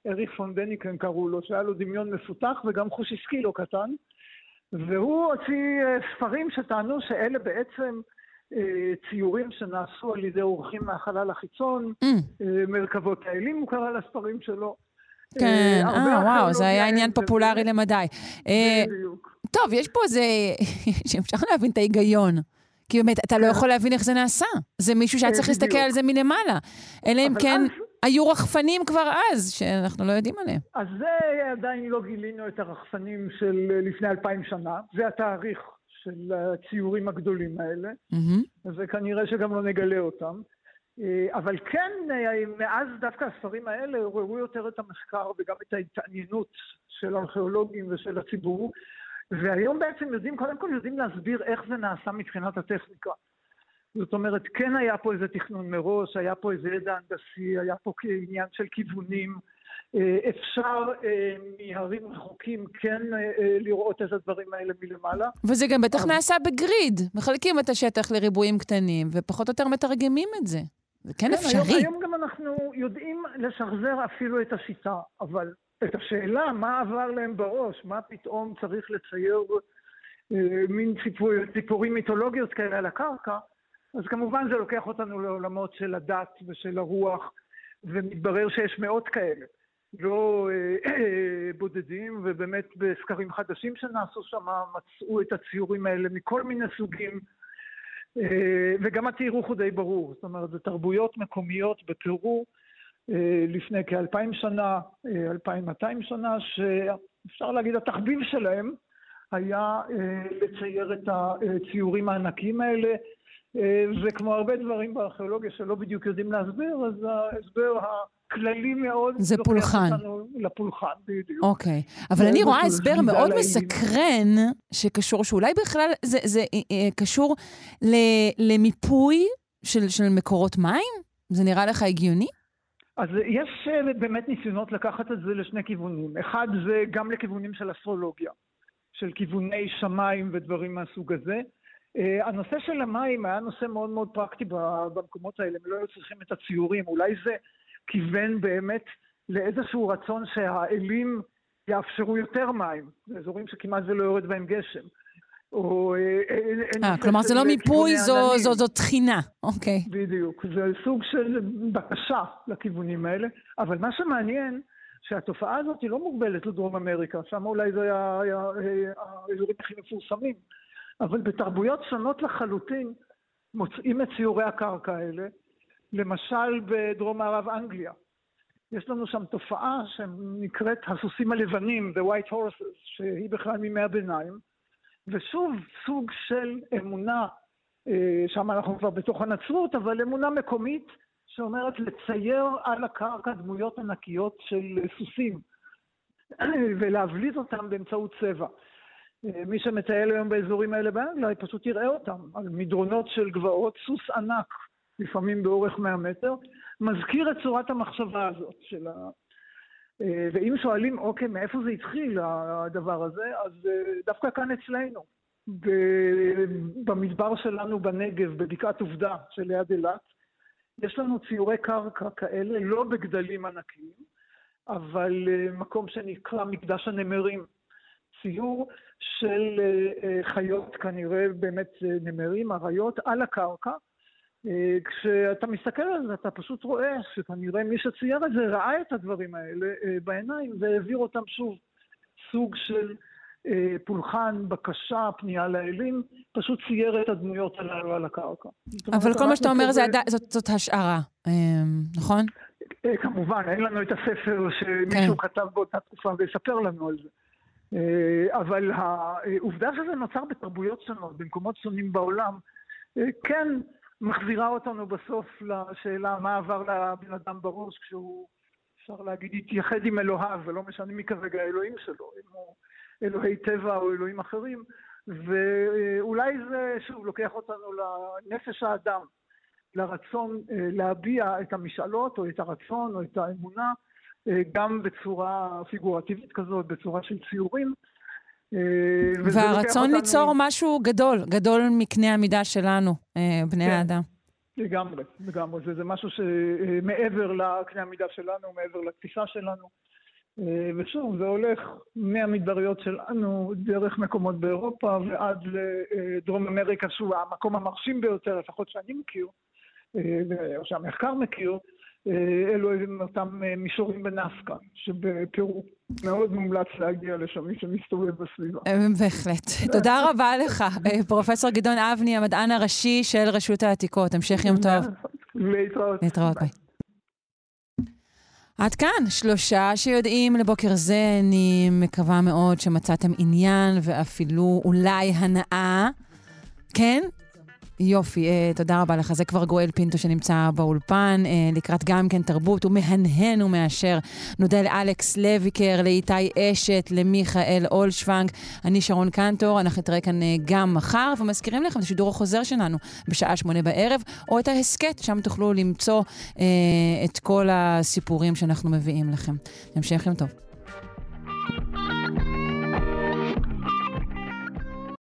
אריך פון דניקן קראו לו, שהיה לו דמיון מפותח וגם חוש עסקי לא קטן. והוא הוציא אה, ספרים שטענו שאלה בעצם ציורים שנעשו על ידי אורחים מהחלל החיצון, Mm, אה, מרכבות האלים הוא קרא לספרים שלו. כן, הרבה אה, וואו, זה היה עניין. פופולרי למדי. אה, בדיוק. טוב, יש פה איזה... שאפשר להבין את ההיגיון. כי באמת, אתה לא יכול להבין איך זה נעשה. זה מישהו שהיה אה, צריך להסתכל. על זה מלמעלה. אלא אם כן, היו רחפנים כבר אז, שאנחנו לא יודעים עליהם. אז זה עדיין לא גילינו את הרחפנים של אה, לפני אלפיים שנה, זה התאריך של הציורים הגדולים האלה, מהמם. וכנראה שגם לא נגלה אותם. אה, אבל כן, אה, מאז דווקא הספרים האלה עוררו יותר את המחקר וגם את ההתעניינות של הארכיאולוגים ושל הציבור, והיום בעצם יודעים, קודם כל יודעים להסביר איך זה נעשה מבחינת הטכניקה. זאת אומרת, כן היה פה איזה תכנון מראש, היה פה איזה ידע הנדסי, היה פה עניין של כיוונים. אה, אפשר אה, מהרים רחוקים כן אה, לראות את הדברים האלה מלמעלה. וזה גם בטח נעשה בגריד. מחלקים את השטח לריבועים קטנים, ופחות או יותר מתרגמים את זה. זה כן היום, אפשרי. היום גם אנחנו יודעים לשחזר אפילו את השיטה, אבל את השאלה מה עבר להם בראש, מה פתאום צריך לצייר אה, מין ציפור, ציפורים מיתולוגיות כאלה על הקרקע, אז כמובן זה לוקח אותנו לעולמות של הדת ושל הרוח, ומתברר שיש מאות כאלה. לא אה, אה, בודדים, ובאמת בסקרים חדשים שנעשו שם מצאו את הציורים האלה מכל מיני סוגים. אה, וגם התיארוך הוא די ברור, זאת אומרת, זה תרבויות מקומיות בפרו אה, לפני כאלפיים שנה, אלפיים מאתיים שנה, שאפשר להגיד התחביב שלהם היה לצייר את הציורים הענקיים האלה, וכמו הרבה דברים בארכיאולוגיה שלא בדיוק יודעים להסביר, אז ההסבר הכללי מאוד זה פולחן. לפולחן, בדיוק. אוקיי. אבל אני רואה הסבר מאוד. מסקרן, שקשור, שאולי בכלל זה, זה אה, אה, קשור ל- למיפוי של, של מקורות מים? זה נראה לך הגיוני? אז יש אה, באמת ניסיונות לקחת את זה לשני כיוונים. אחד זה גם לכיוונים של אסטרולוגיה, של כיווני שמיים ודברים מהסוג הזה. אה, הנושא של המים היה נושא מאוד מאוד פרקטי במקומות האלה, הם לא היו צריכים את הציורים. אולי זה כיוון באמת לאיזשהו רצון שהאלים יאפשרו יותר מים, באזורים שכמעט ולא יורד בהם גשם. או... אה, אה, אה, נושא כלומר, זה לא מיפוי, זו. זו, זו תחינה. אוקיי. בדיוק, זה סוג של בקשה לכיוונים האלה, אבל מה שמעניין, שהתופעה הזאת היא לא מוגבלת לדרום אמריקה, שם אולי זה היה, היה האזורים הכי מפורסמים, אבל בתרבויות שונות לחלוטין מוצאים את ציורי הקרקע האלה, למשל בדרום מערב אנגליה. יש לנו שם תופעה שנקראת הסוסים הלבנים, The White Horses, שהיא בכלל מימי הביניים, ושוב סוג של אמונה, אה, שם אנחנו כבר בתוך הנצרות, אבל אמונה מקומית שאומרת לצייר על הקרקע דמויות ענקיות של סוסים ולהבליט אותם באמצעות צבע. אה, מי שמטייל היום באזורים האלה באנגליה, פשוט יראה אותם, על מדרונות של גבעות, סוס ענק, לפעמים באורך 100 מטר, מזכיר את צורת המחשבה הזאת של ה... אה, ואם שואלים, אוקיי, מאיפה זה התחיל, הדבר הזה, אז אה, דווקא כאן אצלנו, במדבר שלנו בנגב, בבקעת עובדה שליד אילת, יש לנו ציורי קרקע כאלה, לא בגדלים ענקיים, אבל מקום שנקרא מקדש הנמרים. ציור של חיות, כנראה באמת נמרים, אריות, על הקרקע, אה, כשאתה מסתכל על זה, אתה פשוט רואה שכנראה מי שצייר את זה ראה את הדברים האלה אה, בעיניים והעביר אותם שוב. סוג של אה, פולחן, בקשה, פנייה לאלים, פשוט צייר את הדמויות הללו על הקרקע. אבל כל מה שאתה אומר זה, זאת, זאת השערה, נכון? כמובן, אין לנו את הספר שמישהו כן. כתב באותה תקופה ויספר לנו על זה. אבל העובדה שזה נוצר בתרבויות שונות, במקומות שונים בעולם, כן מחזירה אותנו בסוף לשאלה מה עבר לבן אדם בראש כשהוא, אפשר להגיד, התייחד עם אלוהיו, ולא משנה מי כרגע האלוהים שלו, אם הוא אלוהי טבע או אלוהים אחרים, ואולי זה, שוב, לוקח אותנו לנפש האדם, לרצון אה, להביע את המשאלות או את הרצון או את האמונה, אה, גם בצורה פיגורטיבית כזאת, בצורה של ציורים. אה, והרצון אותנו... ליצור משהו גדול, גדול מקנה המידה שלנו, אה, בני כן. האדם. לגמרי, לגמרי. זה, זה משהו שמעבר לקנה המידה שלנו, מעבר לתפיסה שלנו. אה, ושוב, זה הולך מהמדבריות שלנו, דרך מקומות באירופה ועד לדרום אמריקה, שהוא המקום המרשים ביותר, לפחות שאני מכיר, או שהמחקר מכיר, אלו הם אותם מישורים בנסקה, שבפירו. מאוד מומלץ להגיע לשם, מי שמסתובב בסביבה. אה, בהחלט. תודה רבה לך, אה, פרופ' גדעון אבני, המדען הראשי של רשות העתיקות. המשך יום טוב. להתראות. להתראות, ביי. עד כאן, שלושה שיודעים לבוקר זה. אני מקווה מאוד שמצאתם עניין ואפילו אולי הנאה. כן? יופי, אה, תודה רבה לך. זה כבר גואל פינטו שנמצא באולפן, אה, לקראת גם כן תרבות. הוא מהנהן ומאשר. נודה לאלכס לויקר, לאיתי אשת, למיכאל אולשוונג. אני שרון קנטור, אנחנו נתראה כאן אה, גם מחר, ומזכירים לכם את השידור החוזר שלנו בשעה שמונה בערב, או את ההסכת, שם תוכלו למצוא אה, את כל הסיפורים שאנחנו מביאים לכם. המשך יום טוב.